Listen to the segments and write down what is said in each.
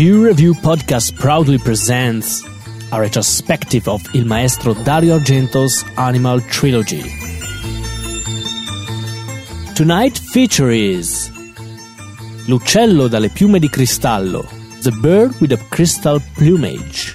View Review podcast proudly presents a retrospective of Il Maestro Dario Argento's Animal Trilogy. Tonight feature is L'uccello dalle piume di cristallo, the bird with a crystal plumage.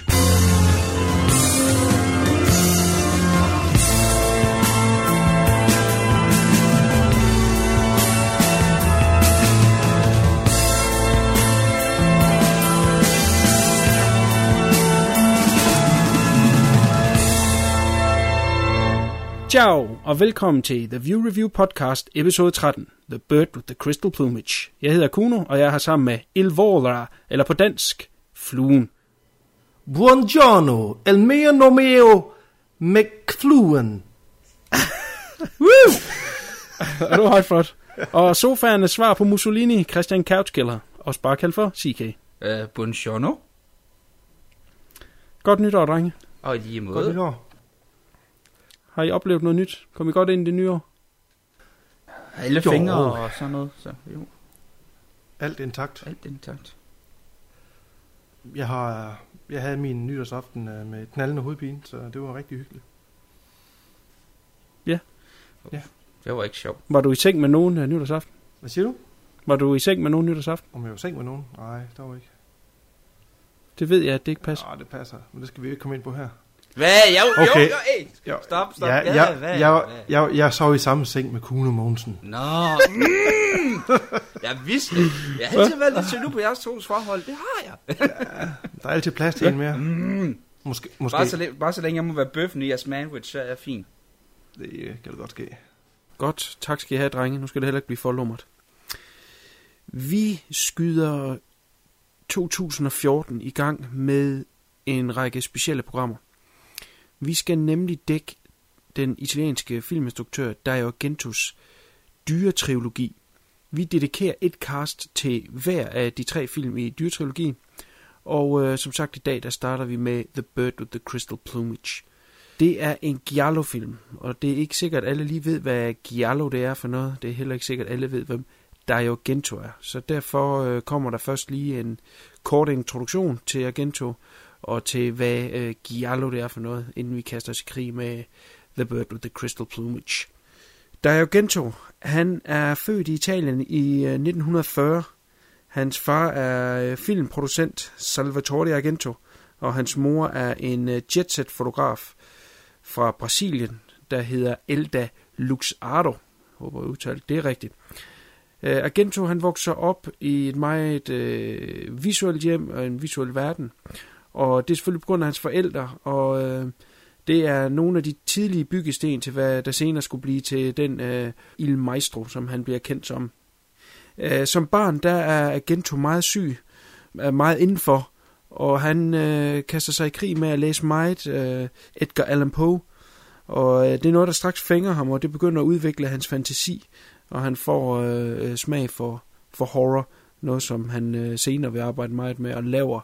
Ciao, og velkommen til The View Review Podcast, episode 13, The Bird with the Crystal Plumage. Jeg hedder Kuno, og jeg har sammen med Il eller på dansk, Fluen. Buongiorno, el mio nomeo McFluen. Woo! er du højt flot. Og sofaernes svar på Mussolini, Christian Couchkiller, også bare kaldt for CK. Uh, buongiorno. Godt nytår, drenge. Og i lige Godt måde. nytår. Har I oplevet noget nyt? Kom I godt ind i det nye år? Alle Jo. fingre og sådan noget. Så jo, Alt intakt. alt intakt. Jeg har jeg havde min nytårsaften øh, med knaldende hovedpine, så det var rigtig hyggeligt. Det var ikke sjovt. Var du i seng med nogen uh, nytårsaften? Hvad siger du? Var du i seng med nogen nytårsaften? Om jeg var i seng med nogen? Nej, der var ikke. Det ved jeg, at det ikke passer. Nej, det passer. Men det skal vi ikke komme ind på her. Hvad? Jo, jo, Okay. jo, hey. Stop, stop. Ja, Ja, jeg, hvad, jeg, jeg, hvad? jeg, jeg sov i samme seng med Kuno Mogensen. Nå. Mm. Jeg vidste det. Jeg har altid været lidt jaloux på jeres tos forhold. Det har jeg. Der er altid plads til en mere. Mm. Måske, måske. Bare, så, læ- bare så længe jeg må være bøffen i jeres sandwich, så er jeg fin. Det øh, kan det godt ske. Godt, tak skal I have, drenge. Nu skal det heller ikke blive forlummert. Vi skyder 2014 i gang med en række specielle programmer. Vi skal nemlig dække den italienske filminstruktør Dario Argentos dyretrilogi. Vi dedikerer et cast til hver af de tre film i dyretrilogien. Og øh, som sagt i dag, der starter vi med The Bird with the Crystal Plumage. Det er en Giallo-film, og det er ikke sikkert, at alle lige ved, hvad Giallo det er for noget. Det er heller ikke sikkert, at alle ved, hvem Dario Argento er. Så derfor øh, kommer der først lige en kort introduktion til Argento, og til hvad øh, Giallo det er for noget, inden vi kaster os i krig med The Bird with the Crystal Plumage. Dario Argento, han er født i Italien i øh, 1940. Hans far er øh, filmproducent Salvatore Argento, og hans mor er en øh, jetset-fotograf fra Brasilien, der hedder Elda Luxardo. Jeg håber, jeg udtalte det rigtigt. Argento han vokser op i et meget øh, visuelt hjem og en visuel verden. Og det er selvfølgelig på grund af hans forældre, og øh, det er nogle af de tidlige byggesten til, hvad der senere skulle blive til den øh, Il Maestro, som han bliver kendt som. Øh, som barn, der er Gento meget syg, er meget indenfor, og han øh, kaster sig i krig med at læse meget øh, Edgar Allan Poe. Og øh, det er noget, der straks fænger ham, og det begynder at udvikle hans fantasi, og han får øh, øh smag for, for horror, noget som han øh, senere vil arbejde meget med, og laver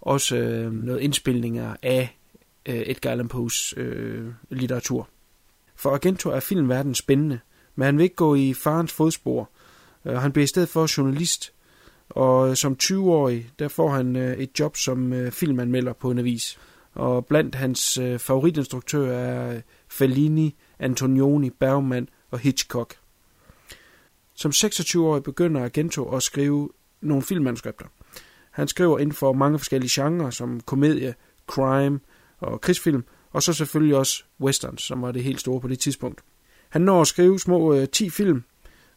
også øh, noget indspilninger af øh, Edgar Allan Poes øh, litteratur. For Argento er filmverdenen spændende, men han vil ikke gå i farens fodspor. Øh, han bliver i stedet for journalist, og øh, som 20-årig, der får han øh, et job som øh, filmanmelder på en avis. Og blandt hans øh, favoritinstruktører er øh, Fellini, Antonioni, Bergman og Hitchcock. Som 26-årig begynder Argento at skrive nogle filmmanuskripter. Han skriver inden for mange forskellige genrer, som komedie, crime og krigsfilm, og så selvfølgelig også westerns, som var det helt store på det tidspunkt. Han når at skrive små øh, 10 film,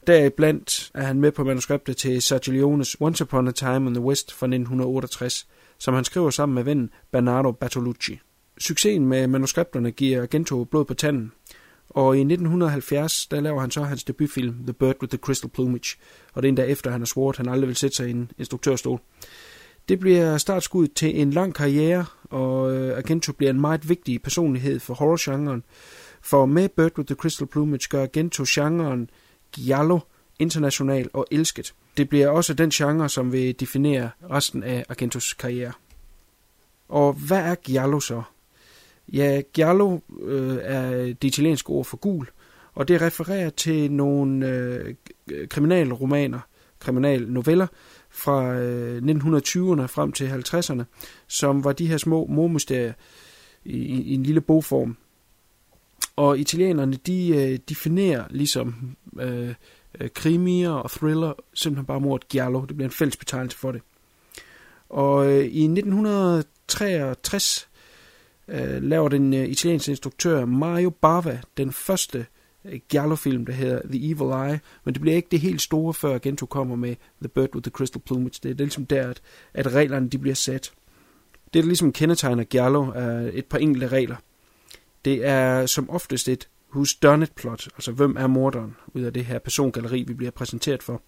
Deriblandt er han med på manuskriptet til Sergio Leones Once Upon a Time in the West fra 1968, som han skriver sammen med vennen Bernardo Bertolucci. Succesen med manuskripterne giver Gento blod på tanden, og i 1970 der laver han så hans debutfilm The Bird with the Crystal Plumage, og det er endda efter han har svoret, at han aldrig vil sætte sig i en instruktørstol. Det bliver startskuddet til en lang karriere, og øh, Argento bliver en meget vigtig personlighed for horrorgenren, for med Bird with the Crystal Plumage gør Argento genren Giallo international og elsket. Det bliver også den genre, som vil definere resten af Argentos karriere. Og hvad er Giallo så? Ja, Giallo øh, er det italienske ord for gul, og det refererer til nogle øh, kriminalromaner, kriminalnoveller fra øh, 1920'erne frem til 50'erne, som var de her små mormysterier i, i, i en lille bogform. Og italienerne, de øh, definerer ligesom øh, øh, krimier og thriller simpelthen bare mordet giallo. Det bliver en fælles betegnelse for det. Og øh, i 1963 øh, laver den øh, italienske instruktør Mario Bava den første øh, Giallo-film, der hedder The Evil Eye, men det bliver ikke det helt store, før Gento kommer med The Bird with the Crystal Plumage. Det er, det er ligesom der, at, at reglerne de bliver sat. Det, der ligesom kendetegner Giallo, er et par enkelte regler. Det er som oftest et who's done it plot, altså hvem er morderen, ud af det her persongalleri, vi bliver præsenteret for.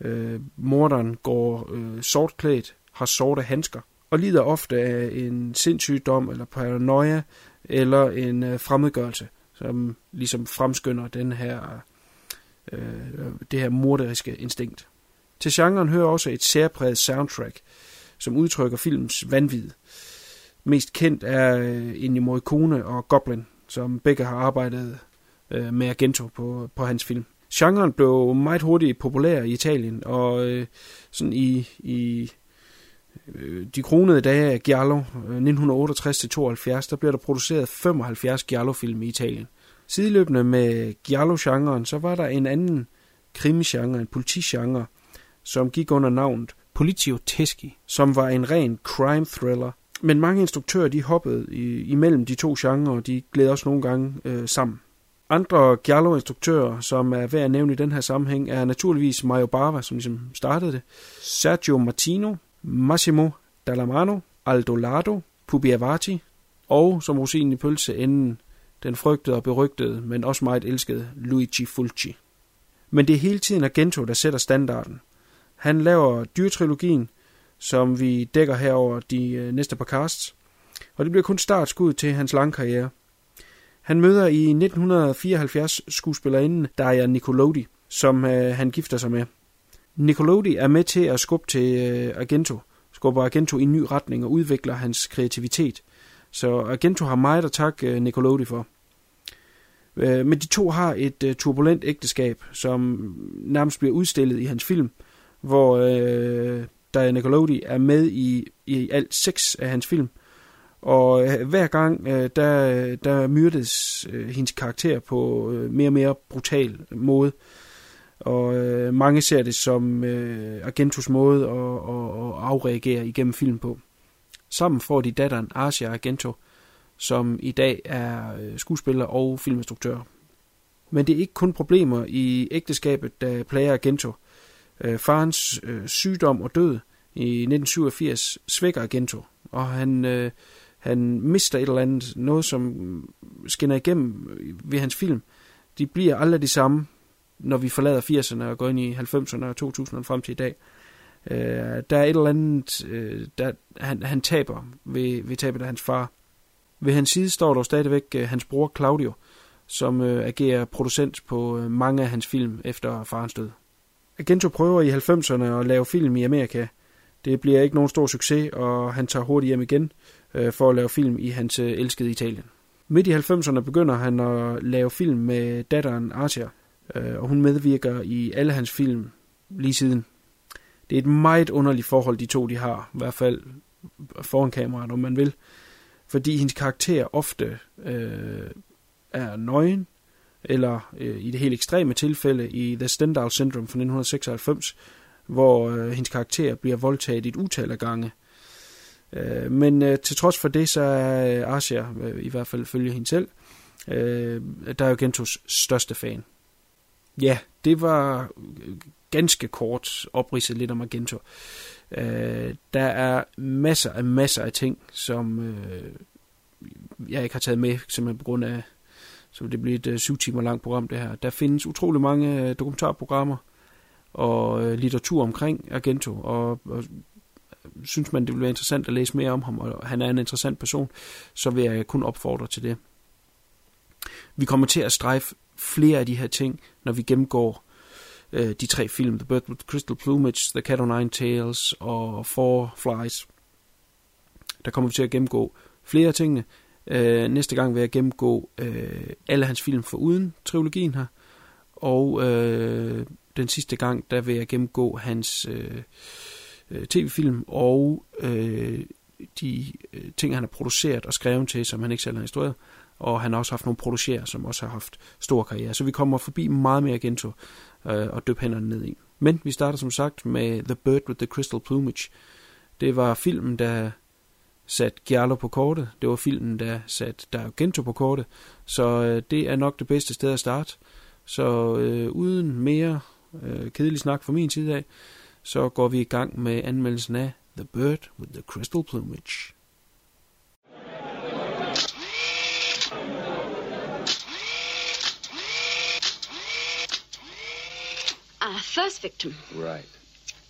Øh, morderen går øh, sortklædt, har sorte handsker, og lider ofte af en sindssygdom eller paranoia eller en øh, fremmedgørelse, som ligesom fremskynder den her, øh, det her morderiske instinkt. Til genren hører også et særpræget soundtrack, som udtrykker filmens vanvid. Mest kendt er øh, Ennio Morricone og Goblin, som begge har arbejdet øh, med Argento på, på hans film. Genren blev meget hurtigt populær i Italien, og øh, sådan i, i Øh, de kronede dage af Giallo, øh, 1968-72, der blev der produceret 75 Giallo-film i Italien. Sideløbende med Giallo-genren, så var der en anden krimi-genre, en politigenre, som gik under navnet Polizio Teschi, som var en ren crime thriller. Men mange instruktører, de hoppede i, imellem de to genrer, og de glæder også nogle gange øh, sammen. Andre Giallo-instruktører, som er værd at nævne i den her sammenhæng, er naturligvis Mario Bava, som ligesom startede det, Sergio Martino, Massimo Dallamano, Aldo Lado, og som rosinen i pølseenden, den frygtede og berygtede, men også meget elskede Luigi Fulci. Men det er hele tiden Argento, der sætter standarden. Han laver dyrtrilogien, som vi dækker herover de øh, næste par casts, og det bliver kun startskud til hans lange karriere. Han møder i 1974 skuespillerinden Daria Nicolodi, som øh, han gifter sig med. Nicolodi er med til at skubbe til øh, Argento, skubber Argento i en ny retning og udvikler hans kreativitet. Så Argento har meget at takke øh, Nicolodi for. Øh, men de to har et øh, turbulent ægteskab, som nærmest bliver udstillet i hans film, hvor øh, Diana Nicolodi er med i, i alt seks af hans film. Og øh, hver gang, øh, der, der myrdes øh, hendes karakter på øh, mere og mere brutal måde. Og øh, mange ser det som øh, Argentos måde at, at, at afreagere igennem film på. Sammen får de datteren Asia Argento, som i dag er øh, skuespiller og filminstruktør. Men det er ikke kun problemer i ægteskabet, der plager Argento. Øh, farens øh, sygdom og død i 1987 svækker Argento, og han, øh, han mister et eller andet, noget som skinner igennem øh, ved hans film. De bliver aldrig de samme, når vi forlader 80'erne og går ind i 90'erne og 2000'erne frem til i dag. Øh, der er et eller andet, øh, der, han, han taber ved, ved tabet af hans far. Ved hans side står dog stadigvæk øh, hans bror Claudio, som øh, agerer producent på øh, mange af hans film efter farens død. Agento prøver i 90'erne at lave film i Amerika. Det bliver ikke nogen stor succes, og han tager hurtigt hjem igen øh, for at lave film i hans øh, elskede Italien. Midt i 90'erne begynder han at lave film med datteren Arthur, øh, og hun medvirker i alle hans film lige siden. Det er et meget underligt forhold, de to de har, i hvert fald foran kameraet, om man vil. Fordi hendes karakter ofte øh, er nøgen, eller øh, i det helt ekstreme tilfælde i The Stendhal Syndrome fra 1996, hvor øh, hendes karakter bliver voldtaget et utal af gange. Øh, men øh, til trods for det, så er øh, Asia, øh, i hvert fald følge hende selv, øh, der er jo Gentos største fan. Ja, det var øh, ganske kort opridset lidt om Argento. Øh, der er masser af masser af ting, som øh, jeg ikke har taget med, simpelthen på grund af, så det bliver et øh, syv timer langt program det her. Der findes utrolig mange øh, dokumentarprogrammer og øh, litteratur omkring Argento, og, og synes man, det ville være interessant at læse mere om ham, og han er en interessant person, så vil jeg kun opfordre til det. Vi kommer til at strejfe flere af de her ting, når vi gennemgår øh, de tre film, The Bird with Crystal Plumage, The Cat o' Nine Tails og Four Flies. Der kommer vi til at gennemgå flere af tingene. Øh, næste gang vil jeg gennemgå øh, alle hans film for uden trilogien her. Og øh, den sidste gang, der vil jeg gennemgå hans øh, øh, tv-film og øh, de øh, ting, han har produceret og skrevet til, som han ikke selv har instrueret. Og han har også haft nogle producerer, som også har haft stor karriere. Så vi kommer forbi meget mere Gento øh, og døb hænderne ned i. Men vi starter som sagt med The Bird with the Crystal Plumage. Det var filmen, der satte Giallo på kortet. Det var filmen, der satte Dario Gento på kortet. Så øh, det er nok det bedste sted at starte. Så øh, uden mere øh, kedelig snak fra min side af, så går vi i gang med anmeldelsen af The Bird with the Crystal Plumage. First victim, Right.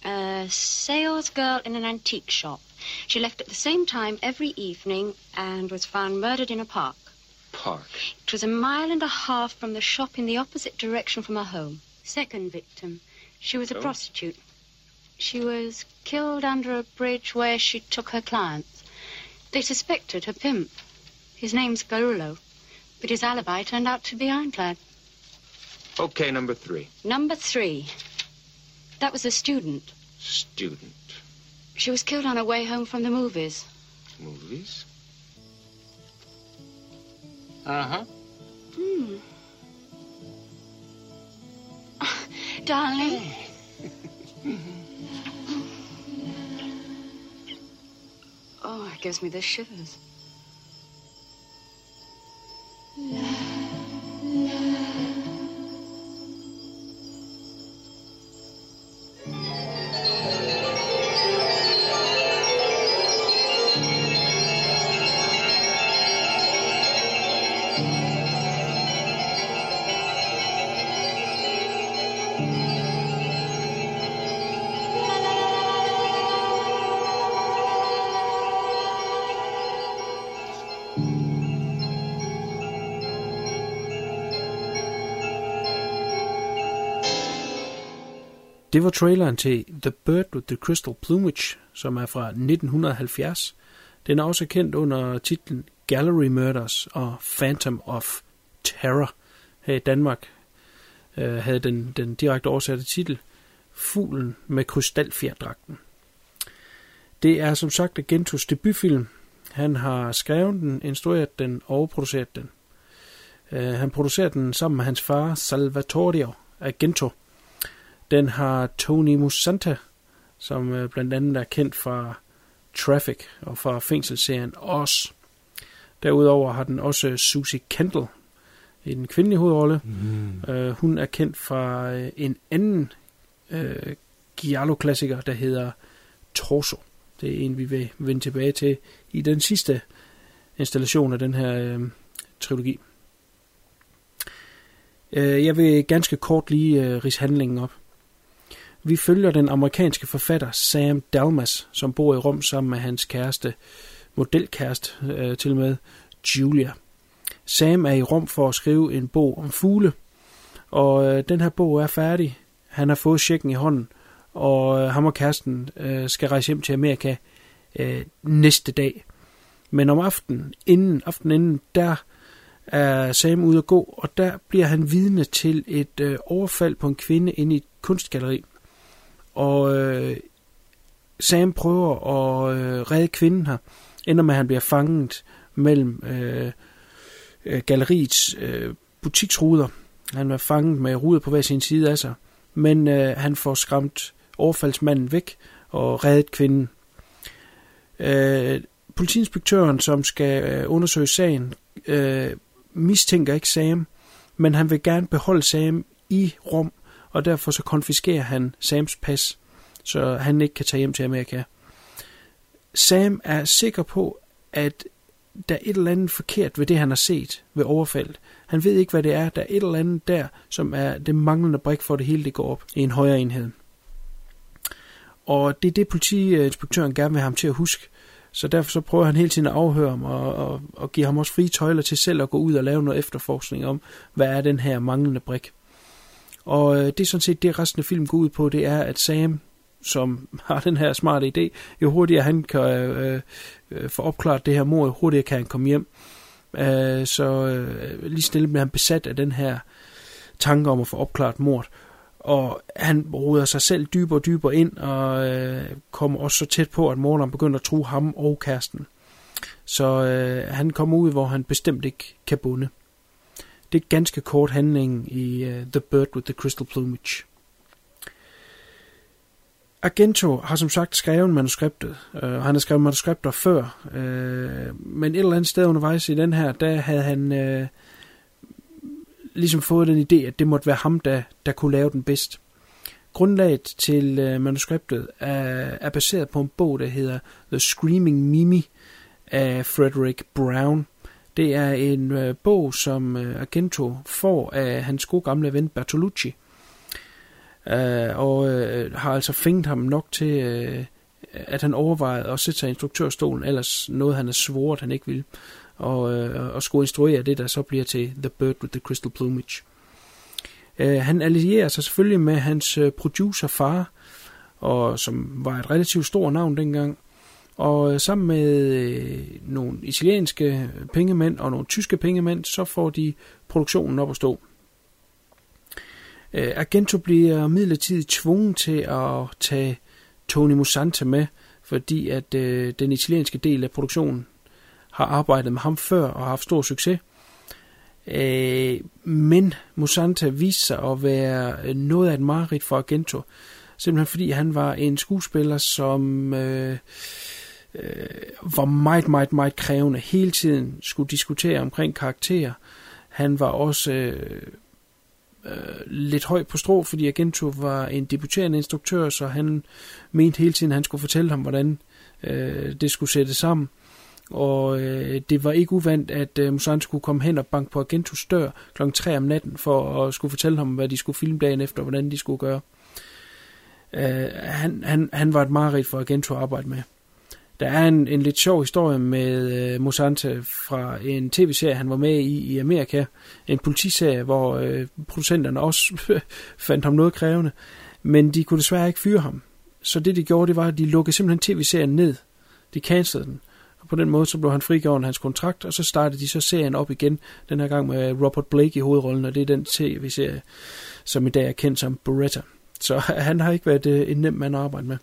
a sales girl in an antique shop. She left at the same time every evening and was found murdered in a park. Park. It was a mile and a half from the shop in the opposite direction from her home. Second victim, she was a Oh. prostitute. She was killed under a bridge where she took her clients. They suspected her pimp. His name's Garullo, but his alibi turned out to be ironclad. Okay, number three. Number three, that was a student. Student. She was killed on her way home from the movies. Movies. Uh huh. Hmm. Darling. oh, it gives me the shivers. Det var traileren til The Bird with the Crystal Plumage, som er fra 1970. Den er også kendt under titlen Gallery Murders og Phantom of Terror. Her i Danmark øh, havde den, den direkte oversatte titel Fuglen med krystalfjerdragten. Det er som sagt Agentos debutfilm. Han har skrevet den, instrueret den og produceret den. Øh, han producerede den sammen med hans far Salvatore Agento. Den har Tony Musanta, som øh, blandt andet er kendt fra Traffic og fra fængselsserien Oz. Derudover har den også Susie Kendall i den kvindelige hovedrolle. Mm. Øh, hun er kendt fra øh, en anden øh, Giallo-klassiker, der hedder Torso. Det er en, vi vil vende tilbage til i den sidste installation af den her øh, trilogi. Øh, jeg vil ganske kort lige øh, rise handlingen op. Vi følger den amerikanske forfatter Sam Dalmas, som bor i Rom sammen med hans kæreste, modelkæreste øh, til og med, Julia. Sam er i Rom for at skrive en bog om fugle, og øh, den her bog er færdig. Han har fået checken i hånden, og øh, ham og kæresten øh, skal rejse hjem til Amerika øh, næste dag. Men om aftenen, inden aftenen inden, der er Sam ude at gå, og der bliver han vidne til et øh, overfald på en kvinde inde i et kunstgalleri. Og øh, Sam prøver at øh, redde kvinden her, ender med at han bliver fanget mellem øh, øh, galleriets øh, butiksruder. Han er fanget med ruder på hver sin side af sig, men øh, han får skræmt overfaldsmanden væk og reddet kvinden. Øh, politiinspektøren, som skal øh, undersøge sagen, øh, mistænker ikke Sam, men han vil gerne beholde Sam i Rom, og derfor så konfiskerer han Sams pas, så han ikke kan tage hjem til Amerika. Sam er sikker på, at der er et eller andet forkert ved det, han har set ved overfaldet. Han ved ikke, hvad det er. Der er et eller andet der, som er det manglende brik for, at det hele det går op i en højere enhed. Og det er det, politiinspektøren gerne vil have ham til at huske. Så derfor så prøver han hele tiden at afhøre ham og, og, og give ham også frie tøjler til selv at gå ud og lave noget efterforskning om, hvad er den her manglende brik. Og øh, det er sådan set det, resten af filmen går ud på, det er, at Sam, som har den her smarte idé, jo hurtigere han kan øh, øh, få opklaret det her mord, jo hurtigere kan han komme hjem. Øh, så øh, lige stille med han besat af den her tanke om at få opklaret mord. Og han roder sig selv dybere og dybere ind, og øh, kommer også så tæt på, at morderen begynder at true ham og kæresten. Så øh, han kommer ud, hvor han bestemt ikke kan bunde. Det er ganske kort handling i uh, The Bird with the Crystal Plumage. Argento har som sagt skrevet manuskriptet, øh, han har skrevet manuskripter før, øh, men et eller andet sted undervejs i den her, der havde han øh, ligesom fået den idé, at det måtte være ham, der, der kunne lave den bedst. Grundlaget til øh, manuskriptet er, er baseret på en bog, der hedder The Screaming Mimi af Frederick Brown. Det er en øh, bog, som øh, Argento får af hans gode gamle ven Bertolucci, øh, og øh, har altså fængt ham nok til, øh, at han overvejede at sætte sig i instruktørstolen, ellers noget han er svoret, han ikke vil, og, øh, og skulle instruere det, der så bliver til The Bird with the Crystal Plumage. Øh, han allierer sig selvfølgelig med hans øh, producerfar, og som var et relativt stort navn dengang, og øh, sammen med øh, nogle italienske pengemænd og nogle tyske pengemænd, så får de produktionen op at stå. Øh, Argento bliver midlertidigt tvunget til at tage Tony Musante med, fordi at øh, den italienske del af produktionen har arbejdet med ham før og har haft stor succes. Øh, men Musante viste sig at være noget af et mareridt for Argento, simpelthen fordi han var en skuespiller, som øh, øh, var meget, meget, meget krævende. Hele tiden skulle diskutere omkring karakterer. Han var også øh, øh, lidt høj på strå, fordi Agento var en debuterende instruktør, så han mente hele tiden, at han skulle fortælle ham, hvordan øh, det skulle sættes sammen. Og øh, det var ikke uvandt, at øh, Musan skulle komme hen og banke på Agentos dør kl. 3 om natten, for at skulle fortælle ham, hvad de skulle filme dagen efter, og hvordan de skulle gøre. Øh, han, han, han var et mareridt for Agento at arbejde med. Der er en, en lidt sjov historie med øh, Mosante fra en tv-serie, han var med i i Amerika. En politiserie, hvor øh, producenterne også fandt ham noget krævende. Men de kunne desværre ikke fyre ham. Så det de gjorde, det var, at de lukkede simpelthen tv-serien ned. De cancelede den. Og på den måde så blev han frigjort hans kontrakt, og så startede de så serien op igen, den her gang med Robert Blake i hovedrollen, og det er den tv-serie, som i dag er kendt som Beretta. Så han har ikke været øh, en nem mand at arbejde med.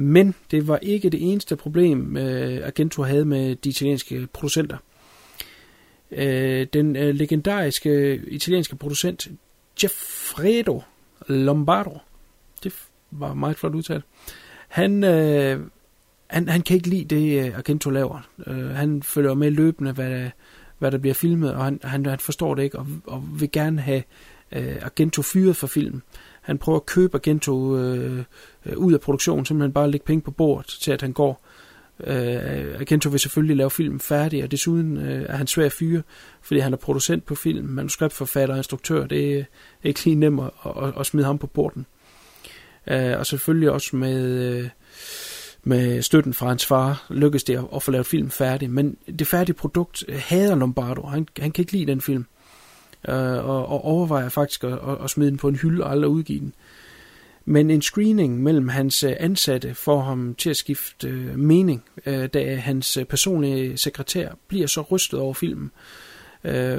Men det var ikke det eneste problem, øh, Argento havde med de italienske producenter. Øh, den øh, legendariske italienske producent Jeffredo Lombardo, det var meget flot udtalt, han, øh, han, han kan ikke lide det, øh, Argento laver. Øh, han følger med løbende, hvad der, hvad der bliver filmet, og han, han, han forstår det ikke, og, og vil gerne have øh, Argento fyret for filmen. Han prøver at købe Argento øh, øh, ud af produktionen, simpelthen bare lægge penge på bordet til, at han går. Øh, Argento vil selvfølgelig lave filmen færdig, og desuden øh, er han svær at fyre, fordi han er producent på film, manuskriptforfatter og instruktør. Det er ikke lige nemt at, at, at smide ham på borden. Øh, og selvfølgelig også med... Øh, med støtten fra hans far, lykkedes det at, at få lavet filmen færdig. Men det færdige produkt øh, hader Lombardo. Han, han kan ikke lide den film øh, og, og overvejer faktisk at, at, at smide den på en hylde og aldrig udgive den. Men en screening mellem hans øh, ansatte får ham til at skifte øh, mening, øh, da hans personlige sekretær bliver så rystet over filmen,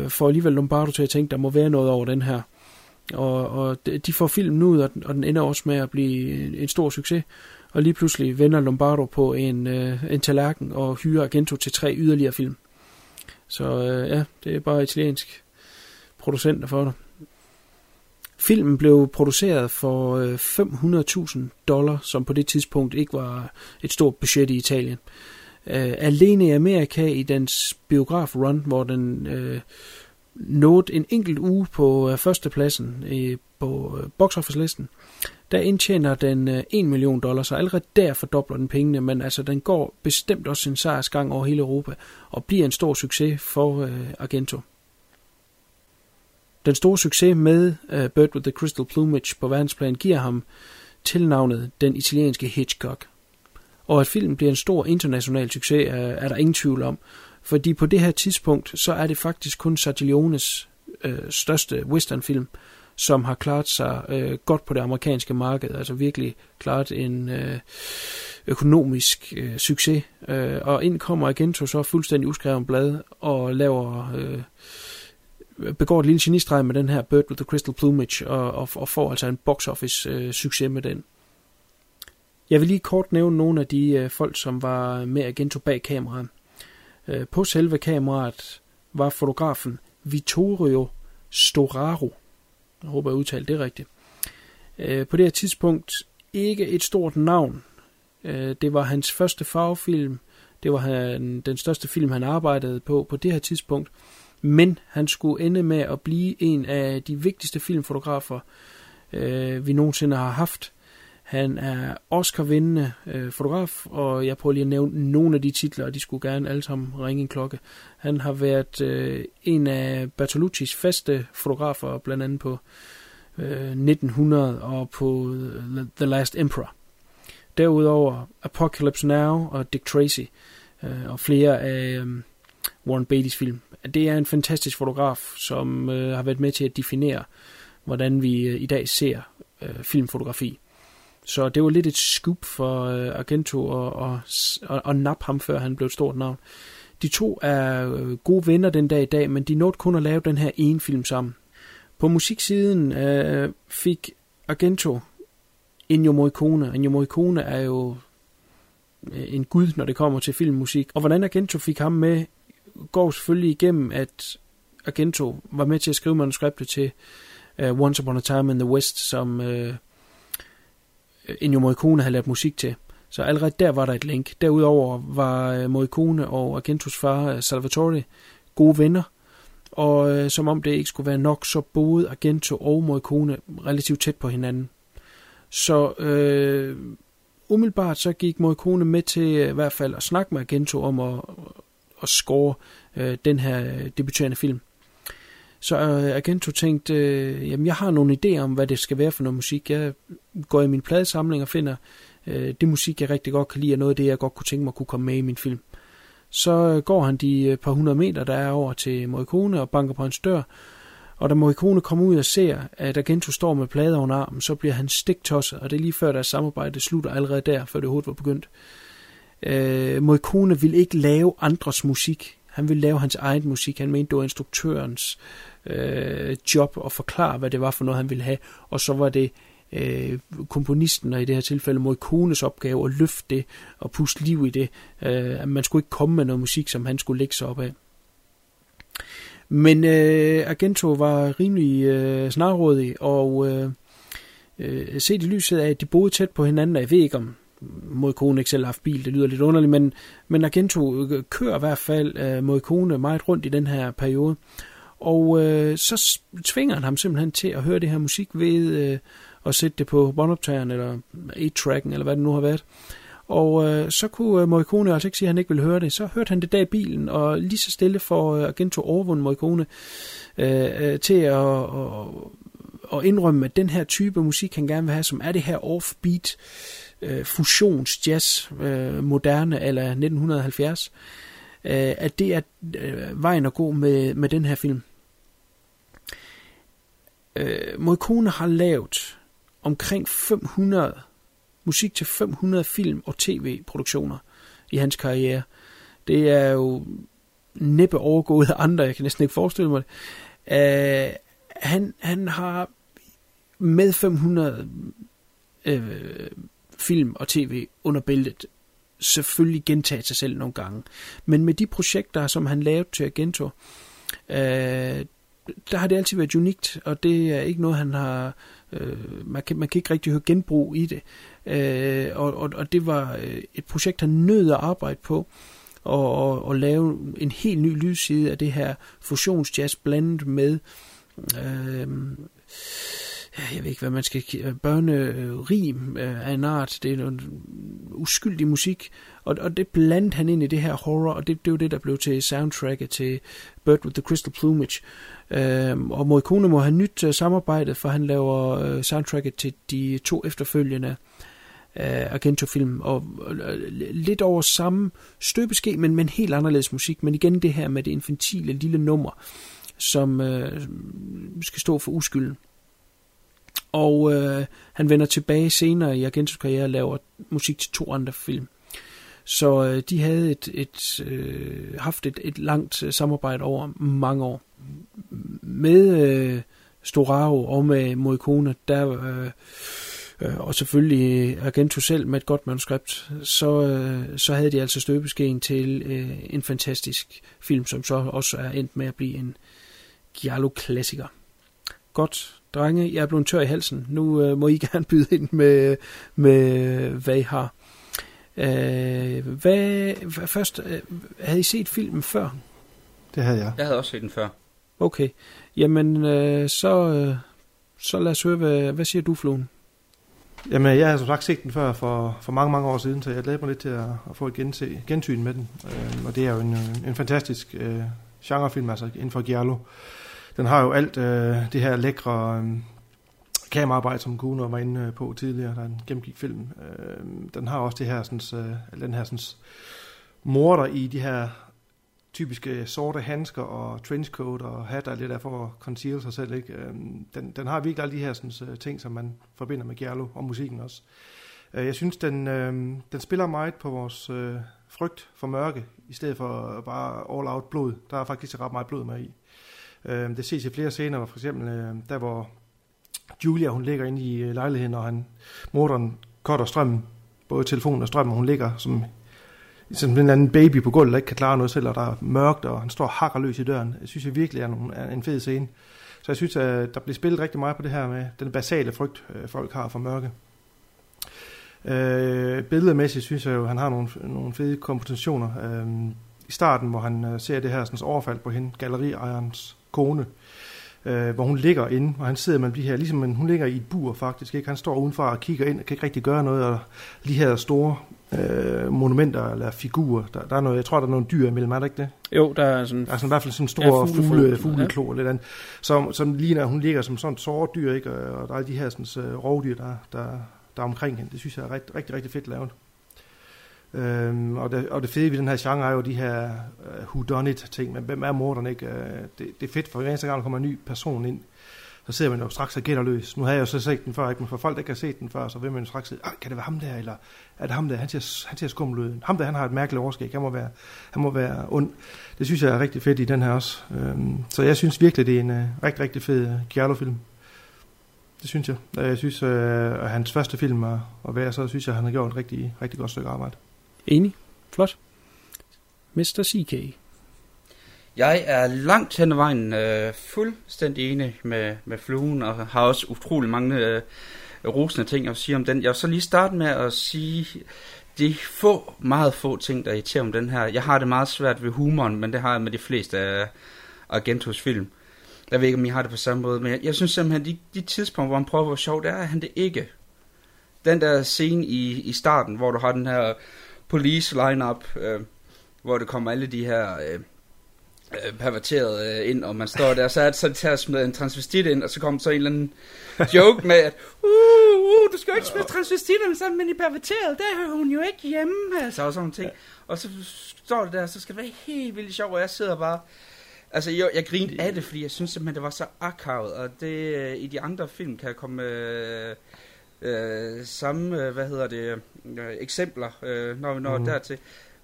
for alligevel Lombardo til at tænke, der må være noget over den her. Og, og de får filmen ud, og den, og den ender også med at blive en, en stor succes. Og lige pludselig vender Lombardo på en, øh, en tallerken og hyrer Argento til tre yderligere film. Så øh, ja, det er bare italiensk producenter for det. Filmen blev produceret for øh, 500.000 dollar, som på det tidspunkt ikke var et stort budget i Italien. Uh, alene i Amerika i dens biograf-run, hvor den uh, nåede en enkelt uge på uh, førstepladsen uh, på uh, box office-listen, der indtjener den uh, 1 million dollars, så allerede der fordobler den pengene, men altså den går bestemt også sin sejrsgang over hele Europa, og bliver en stor succes for uh, Argento. Den store succes med uh, Bird with the Crystal Plumage på verdensplan giver ham tilnavnet den italienske Hitchcock. Og at filmen bliver en stor international succes er, er der ingen tvivl om, fordi på det her tidspunkt, så er det faktisk kun Sartiliones uh, største westernfilm, som har klaret sig øh, godt på det amerikanske marked, altså virkelig klaret en øh, økonomisk øh, succes. Øh, og ind kommer Agento så fuldstændig uskrevet blad og laver øh, begår et lille genistreg med den her Bird with the Crystal Plumage, og, og, og får altså en box office øh, succes med den. Jeg vil lige kort nævne nogle af de øh, folk, som var med Agento bag kameraet. Øh, på selve kameraet var fotografen Vittorio Storaro. Jeg håber, jeg udtalte det rigtigt. Øh, på det her tidspunkt ikke et stort navn. Øh, det var hans første farvefilm. Det var han, den største film, han arbejdede på på det her tidspunkt. Men han skulle ende med at blive en af de vigtigste filmfotografer, øh, vi nogensinde har haft. Han er Oscar-vindende øh, fotograf, og jeg prøver lige at nævne nogle af de titler, og de skulle gerne alle sammen ringe en klokke. Han har været øh, en af Bertoluccis faste fotografer, blandt andet på øh, 1900 og på øh, The Last Emperor. Derudover Apocalypse Now og Dick Tracy øh, og flere af øh, Warren Beatty's film. Det er en fantastisk fotograf, som øh, har været med til at definere, hvordan vi øh, i dag ser øh, filmfotografi. Så det var lidt et scoop for øh, Argento at, og, og, at nappe ham, før han blev et stort navn. De to er øh, gode venner den dag i dag, men de nåede kun at lave den her ene film sammen. På musiksiden øh, fik Argento Ennio Morricone. Ennio Morricone er jo øh, en gud, når det kommer til filmmusik. Og hvordan Argento fik ham med, går selvfølgelig igennem, at Argento var med til at skrive manuskriptet til uh, Once Upon a Time in the West, som uh, Ennio Morricone havde lavet musik til. Så allerede der var der et link. Derudover var uh, Morricone og Argentos far uh, Salvatore gode venner, og uh, som om det ikke skulle være nok, så boede Argento og Morricone relativt tæt på hinanden. Så øh, umiddelbart så gik Morricone med til i hvert fald at snakke med Argento om at, at score øh, den her øh, debuterende film. Så øh, Argento tænkte, øh, jamen jeg har nogle idéer om, hvad det skal være for noget musik. Jeg går i min pladesamling og finder øh, det musik, jeg rigtig godt kan lide, og noget af det, jeg godt kunne tænke mig kunne komme med i min film. Så øh, går han de øh, par hundrede meter, der er over til Morricone og banker på hans dør, og da Morricone kommer ud og ser, at Argento står med plader under armen, så bliver han stiktosset, og det er lige før deres samarbejde slutter allerede der, før det overhovedet var begyndt. Øh, Morricone vil ikke lave andres musik. Han ville lave hans egen musik. Han mente, det var instruktørens øh, job at forklare, hvad det var for noget, han ville have. Og så var det øh, komponisten, og i det her tilfælde Morricones opgave, at løfte det og puste liv i det. Øh, man skulle ikke komme med noget musik, som han skulle lægge sig op af. Men øh, Argento var rimelig øh, snarrådig, og øh, øh, set i lyset af, at de boede tæt på hinanden, og jeg ved ikke om Morricone ikke selv har haft bil, det lyder lidt underligt, men, men Argento kører i hvert fald øh, kone meget rundt i den her periode. Og øh, så tvinger han ham simpelthen til at høre det her musik ved øh, at sætte det på båndoptageren, eller 8-tracken, eller hvad det nu har været. Og øh, så kunne øh, Morricone altså ikke sige, at han ikke ville høre det. Så hørte han det der i bilen, og lige så stille for øh, Agento overvundet Morricone øh, øh, til at, og, og indrømme, at den her type musik, han gerne vil have, som er det her offbeat, øh, øh, jazz, øh, moderne eller 1970, øh, at det er øh, vejen at gå med, med den her film. Øh, Morricone har lavet omkring 500 musik til 500 film- og tv-produktioner i hans karriere. Det er jo næppe overgået af andre, jeg kan næsten ikke forestille mig det. Uh, han, han har med 500 uh, øh, film og tv under bæltet selvfølgelig gentage sig selv nogle gange. Men med de projekter, som han lavede til Agento, øh, der har det altid været unikt, og det er ikke noget, han har... Øh, man, kan, man kan ikke rigtig høre genbrug i det. Øh, og, og, og det var øh, et projekt, han nød at arbejde på, og, og, og lave en helt ny lydside af det her fusionsjazz blandet med, øh, jeg ved ikke, hvad man skal børnerim øh, af en art. Det er noget uskyldig musik, og, og det blandede han ind i det her horror, og det, det var det, der blev til soundtracket til Bird with the Crystal Plumage. Øh, og Morricone må have nyt uh, samarbejdet, for han laver uh, soundtracket til de to efterfølgende uh, Argento-film, og uh, lidt over samme støbeske, men, men helt anderledes musik, men igen det her med det infantile lille nummer, som uh, skal stå for uskylden. Og øh, han vender tilbage senere i Argentos karriere og laver musik til to andre film. Så øh, de havde et, et, øh, haft et, et langt øh, samarbejde over mange år. med øh, Storaro og med Morricone, der, øh, øh, og selvfølgelig øh, Argento selv med et godt manuskript, så, øh, så havde de altså støbeskeen til øh, en fantastisk film, som så også er endt med at blive en Giallo-klassiker. Godt, drenge, jeg er blevet tør i halsen. Nu øh, må I gerne byde ind med, med hvad I har. Øh, hvad, hvad, først, øh, havde I set filmen før? Det havde jeg. Jeg havde også set den før. Okay, jamen øh, så, øh, så lad os høre, hvad, hvad siger du, Fluen? Jamen, jeg har som sagt set den før for, for mange, mange år siden, så jeg glæder mig lidt til at, at få et gense, gensyn med den. Øh, og det er jo en, en fantastisk øh, genrefilm, altså inden for Giallo. Den har jo alt øh, det her lækre øh, kameraarbejde, som Kuno var inde øh, på tidligere, der han gennemgik filmen. Øh, den har også det her, sådan, øh, den her sådan, morder i de her typiske sorte handsker og trenchcoat og hat, der er lidt af for at conceal sig selv. Ikke? Øh, Den, den har virkelig alle de her sådan, øh, ting, som man forbinder med Giallo og musikken også. Øh, Jeg synes, den, øh, den spiller meget på vores øh, frygt for mørke, i stedet for bare all out blod. Der er faktisk ret meget blod med i. Øh, Det ses i flere scener, for eksempel øh, der, hvor Julia hun ligger inde i øh, lejligheden, og han, morderen cutter strømmen, både telefonen og strømmen, og hun ligger som som en eller anden baby på gulvet, der ikke kan klare noget selv, og der er mørkt, og han står og hakker løs i døren. Jeg synes jeg virkelig er, nogle, er en fed scene. Så jeg synes, at der bliver spillet rigtig meget på det her med den basale frygt, øh, folk har for mørke. Øh, billedmæssigt synes jeg jo, at han har nogle, nogle fede kompositioner. Øh, I starten, hvor han øh, ser det her sådan, overfald på hende, galleriejerens kone, øh, hvor hun ligger inde, og han sidder med de her, ligesom en, hun ligger i et bur faktisk, ikke? han står udenfor og kigger ind, og kan ikke rigtig gøre noget, og de her store øh, monumenter eller figurer, der, der er noget, jeg tror, der er nogle dyr imellem, er der ikke det? Jo, der er sådan... Der er sådan, i hvert fald sådan en Ja, stor fuglefod. fugle, fugleklo eller lidt andet, som, som ligner, hun ligger som sådan et såret dyr, ikke? og der er de her sådan, rovdyr, der, der, der er omkring hende. Det synes jeg er rigtig, rigtig, rigtig fedt lavet. Øhm, og, det, og det fede ved den her genre er jo de her øh, uh, whodunit ting, men hvem er morderen ikke? Uh, det, det er fedt, for hver eneste gang der kommer en ny person ind, så sidder man jo straks og gætter løs. Nu har jeg jo så set den før, ikke? men for folk, der ikke har set den før, så vil man jo straks sige, kan det være ham der, eller er det ham der, han ser, han ser skummel ud. Ham der, han har et mærkeligt overskæg, han må være, han må være ond. Det synes jeg er rigtig fedt i den her også. Øhm, så jeg synes virkelig, det er en uh, rigtig, rigtig fed Giallo-film. Det synes jeg. Jeg synes, uh, at hans første film at, at være, så synes jeg, at han har gjort et rigtig, rigtig godt stykke arbejde. Enig. Flot. Mr. CK. Jeg er langt hen ad vejen øh, fuldstændig enig med, med fluen, og har også utrolig mange øh, rosende ting at sige om den. Jeg vil så lige starte med at sige, de få, meget få ting, der irriterer om den her. Jeg har det meget svært ved humoren, men det har jeg med de fleste af Argentos film. Jeg ved ikke, om I har det på samme måde, men jeg, jeg synes simpelthen, de, de tidspunkter, hvor han prøver hvor sjovt det er, er han det ikke. Den der scene i, i starten, hvor du har den her police lineup, øh, hvor det kommer alle de her øh, øh, perverterede øh, ind, og man står der, så er det så til at smide en transvestit ind, og så kommer så en eller anden joke med, at uh, uh, du skal jo ikke smide transvestitterne sammen med de perverterede, der hører hun jo ikke hjemme, altså, og sådan nogle ting. Og så står det der, så skal det være helt vildt sjovt, og jeg sidder bare, altså jeg, jeg grinte af det, fordi jeg synes simpelthen, det var så akavet, og det øh, i de andre film kan jeg komme øh, øh, samme, øh, hvad hedder det, øh, eksempler, øh, når vi når mm. dertil.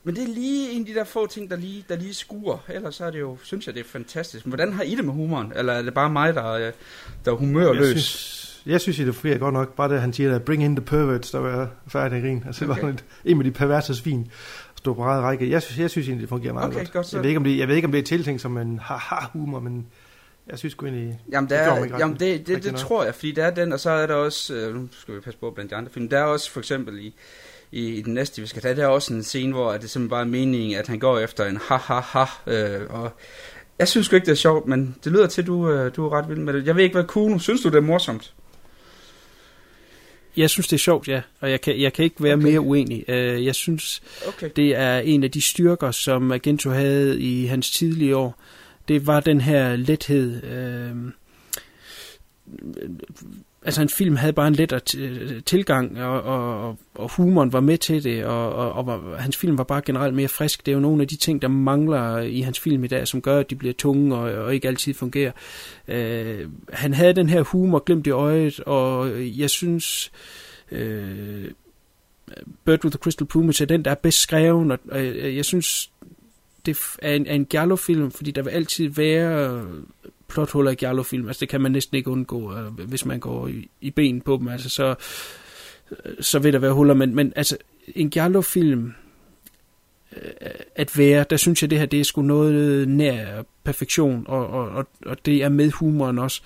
Men det er lige en af de der få ting, der lige, der lige skuer. Ellers så er det jo, synes jeg, det er fantastisk. Men hvordan har I det med humoren? Eller er det bare mig, der, øh, der er humørløs? Jeg synes, jeg synes, det fungerer godt nok. Bare det, han siger, der, bring in the perverts, der var færdig grin. Altså, okay. det var et, en med de perverse svin stå på række række. Jeg synes, jeg synes egentlig, det fungerer meget Okay, godt. godt så. jeg, ved ikke, om det, jeg ved ikke, om det er tiltænkt som en haha-humor, men jeg synes sgu egentlig... Jamen, Det der gjorde er, ikke jamen det, det, det tror jeg, fordi der er den, og så er der også, øh, nu skal vi passe på blandt de andre film, der er også for eksempel i, i, i den næste, vi skal tage, der er også en scene, hvor det simpelthen bare er meningen, at han går efter en ha-ha-ha, øh, og jeg synes sgu ikke, det er sjovt, men det lyder til, at du, øh, du er ret vild med det. Jeg ved ikke, hvad Kuno, synes du, det er morsomt? Jeg synes, det er sjovt, ja. Og jeg kan, jeg kan ikke være Okay. okay. mere uenig. Øh, Jeg synes, Okay. det er en af de styrker, som Agento havde i hans tidlige år. Det var den her lethed. Øh, altså en film havde bare en lettere t- øh, tilgang, og, og, og humoren var med til det, og, og, og hans film var bare generelt mere frisk. Det er jo nogle af de ting, der mangler i hans film i dag, som gør, at de bliver tunge og, og ikke altid fungerer. Øh, han havde den her humor glemt i øjet, og jeg synes... Øh, Bird with the Crystal Plumage er den, der er bedst skrevet, og, og jeg, jeg synes, det er en, er en Giallo-film, fordi der vil altid være plothuller i Giallo-film. Altså, det kan man næsten ikke undgå, øh, hvis man går i, i ben på dem. Altså, så, øh, så vil der være huller. Men, men altså, en Giallo-film øh, at være, der synes jeg, det her det er sgu noget nær perfektion, og, og, og, og det er med humoren også.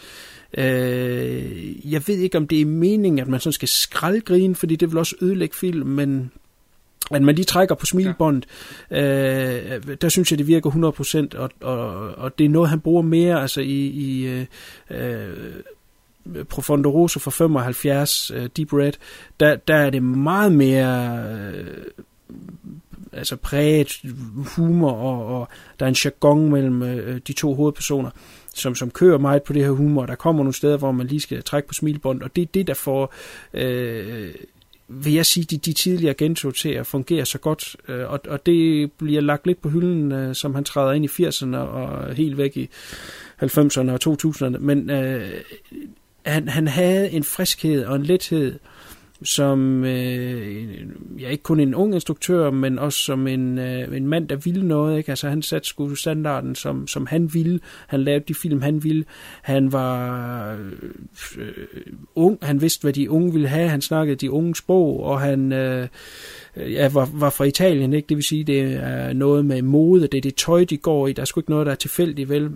Øh, jeg ved ikke, om det er meningen, at man sådan skal skraldgrine, fordi det vil også ødelægge film, men at man lige trækker på smilbåndet, ja. øh, der synes jeg, det virker 100%, og, og, og det er noget, han bruger mere altså i, i øh, øh Profondo Rosso for 75, uh, Deep Red, der, der er det meget mere uh, altså præget humor, og, og der er en jargon mellem uh, de to hovedpersoner, som, som kører meget på det her humor. Der kommer nogle steder, hvor man lige skal trække på smilbånd, og det er det, der får... Uh, vil jeg sige, de, de tidligere gentog til at fungere så godt, øh, og, og det bliver lagt lidt på hylden, øh, som han træder ind i 80'erne og helt væk i 90'erne og 2000'erne, men øh, han, han havde en friskhed og en lethed, som øh, ja, ikke kun en ung instruktør, men også som en, øh, en mand, der ville noget. Ikke? Altså, han satte sgu standarden, som, som han ville. Han lavede de film, han ville. Han var øh, ung. Han vidste, hvad de unge ville have. Han snakkede de unge sprog, og han øh, ja, var, var fra Italien. Ikke? Det vil sige, det er noget med mode. Det er det tøj, de går i. Der er sgu ikke noget, der er tilfældigt, vel?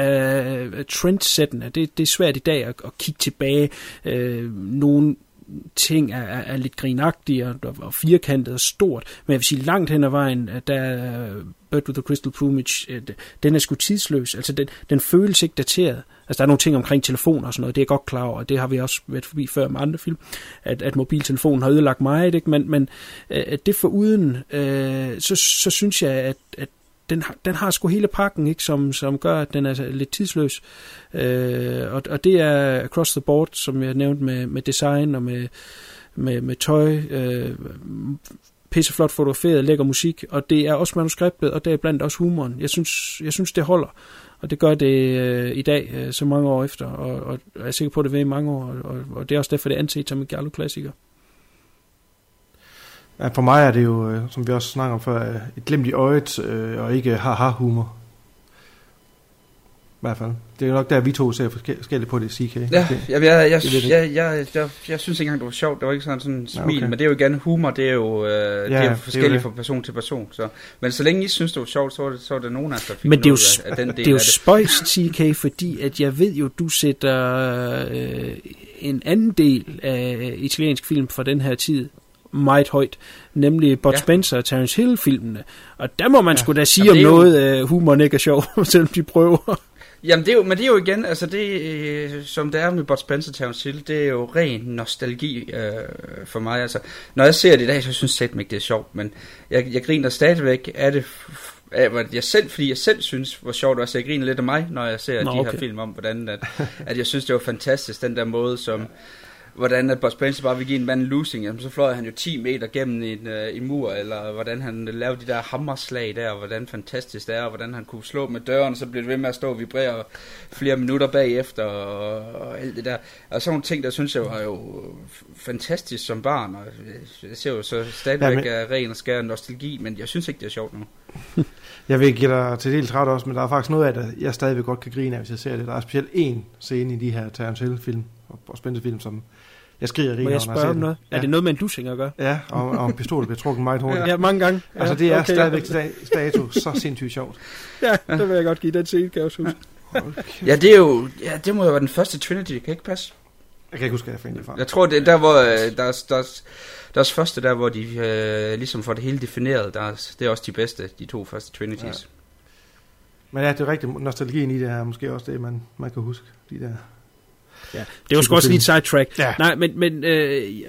uh, trendsættende. Det, det er svært i dag at, at kigge tilbage. Øh, uh, nogle ting er, er, er lidt grinagtige og, og firkantet og stort, men jeg vil sige langt hen ad vejen, at der Bird with the Crystal Plumage, øh, den er sgu tidsløs. Altså, den, den føles ikke dateret. Altså, der er nogle ting omkring telefoner og sådan noget, det er jeg godt klar over, og det har vi også været forbi før med andre film, at, at mobiltelefonen har ødelagt meget, ikke? men, men øh, at det for uden, øh, så, så synes jeg, at, at den, den har sgu hele pakken, ikke, som, som gør, at den er lidt tidsløs. Øh, og, og det er across the board, som jeg nævnte med, med design og med, med, med tøj, øh, pisseflot fotograferet, lækker musik, og det er også manuskriptet, og det er blandt også humoren. Jeg synes, jeg synes det holder, og det gør det øh, i dag, øh, så mange år efter, og, og jeg er sikker på, at det vil i mange år, og, og det er også derfor, det er anset som en Gallo-klassiker. Ja, for mig er det jo, øh, som vi også snakker om før, øh, et glemt i øjet øh, og ikke haha-humor. I hvert fald. Det er nok der, vi to ser forskelligt på det, CK. Ja, jeg, jeg, jeg, jeg, jeg, jeg, jeg synes ikke engang, det var sjovt. Det var ikke sådan en smil, okay. men det er jo igen humor. Det er jo, øh, ja, det er jo forskelligt det er jo fra person til person. Så. Men så længe I synes, det var sjovt, så var det, så var det nogen af der fik men det er jo, af, af den del det. er jo spøjst, CK, fordi at jeg ved jo, du sætter øh, en anden del af italiensk film fra den her tid meget højt, nemlig Bud ja. Spencer og Terence Hill-filmene. Og der må man ja. sgu da sige Jamen, om noget, uh, humoren ikke er sjov, selvom de prøver. Jamen, det er jo, men det er jo igen, altså det, øh, som det er med Bud Spencer og Terence Hill, det er jo ren nostalgi øh, for mig. Altså, når jeg ser det i dag, så synes jeg ikke, det er sjovt, men jeg, jeg griner stadigvæk af det, af, jeg selv, fordi jeg selv synes, hvor sjovt også, jeg griner lidt af mig, når jeg ser Nå, de okay. her film om, hvordan at, at jeg synes, det var fantastisk, den der måde, som hvordan at Bud Spencer bare vil give en mand losing, jamen, så fløj han jo 10 meter gennem en, uh, en mur, eller hvordan han lavede de der hammerslag der, og hvordan fantastisk det er, og hvordan han kunne slå med døren, og så blev det ved med at stå og vibrere flere minutter bagefter, og, og alt det der. Og sådan nogle ting, der synes jeg var jo fantastisk som barn, og jeg ser jo så stadigvæk ja, men... ren og skær nostalgi, men jeg synes ikke, det er sjovt nu. Jeg vil give dig til del træt også, men der er faktisk noget af det, jeg stadigvæk godt kan grine af, hvis jeg ser det. Der er specielt en scene i de her Terence Hill-film, og spændende film, som jeg skriger rigtig, Må jeg spørge om noget? Ja. Er det noget med en dussing at gøre? Ja, og, og en pistol bliver trukket meget hurtigt. Ja, mange gange. Ja, altså, det er okay. stadigvæk status så sindssygt sjovt. Ja, det vil jeg godt give. Den scene kan jeg også huske. Okay. Ja, det er jo, ja, det må jo være den første Trinity, kan ikke passe? Jeg kan ikke huske, hvad jeg fandt fra. Jeg tror, det er der, hvor øh, deres, deres, deres første, der hvor de øh, ligesom får det hele defineret, deres, det er også de bedste, de to første Trinities. Ja. Men ja, det er rigtigt, nostalgien i det her måske også det, man, man kan huske, de der Ja, det var sgu også lige et sidetrack. Ja. Nej, men, men øh,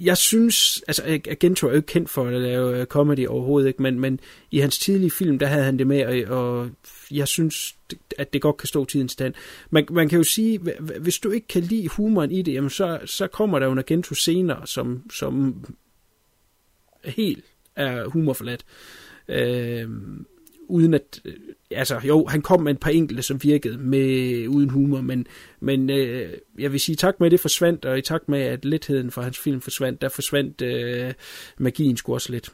jeg synes, altså Agento er jo ikke kendt for at lave øh, comedy overhovedet, ikke? Men, men i hans tidlige film, der havde han det med, og, og jeg synes, at det godt kan stå tidens stand. Man, man kan jo sige, hvis du ikke kan lide humoren i det, jamen så, så kommer der jo en Agento senere, som, som helt er humorforladt. Øh, uden at, øh, altså jo, han kom med et par enkelte, som virkede med uden humor, men, men øh, jeg vil sige tak med, at det forsvandt, og i takt med, at letheden fra hans film forsvandt, der forsvandt øh, magien sgu også lidt.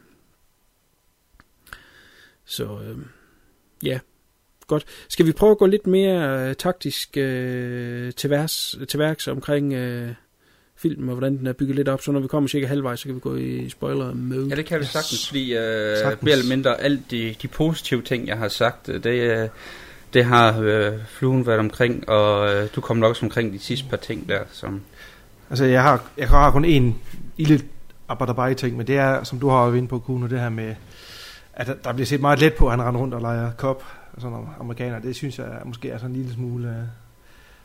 Så øh, ja, Godt. Skal vi prøve at gå lidt mere øh, taktisk øh, til, værs, til værks omkring øh, filmen, og hvordan den er bygget lidt op, så når vi kommer cirka halvvejs, så kan vi gå i spoiler mode. Ja, det kan vi sagtens, fordi øh, Sagtens. mere eller mindre alt de, de positive ting, jeg har sagt, øh, det, øh, det har øh, fluen været omkring, og øh, du kom nok også omkring de sidste par ting der, som... Altså, jeg har, jeg har kun en lille abadabai ting, men det er, som du har været inde på, Kuno, det her med, at der- der bliver set meget let på, at han render rundt og leger kop, og sådan nogle amerikanere. Det synes jeg måske er sådan en lille smule øh,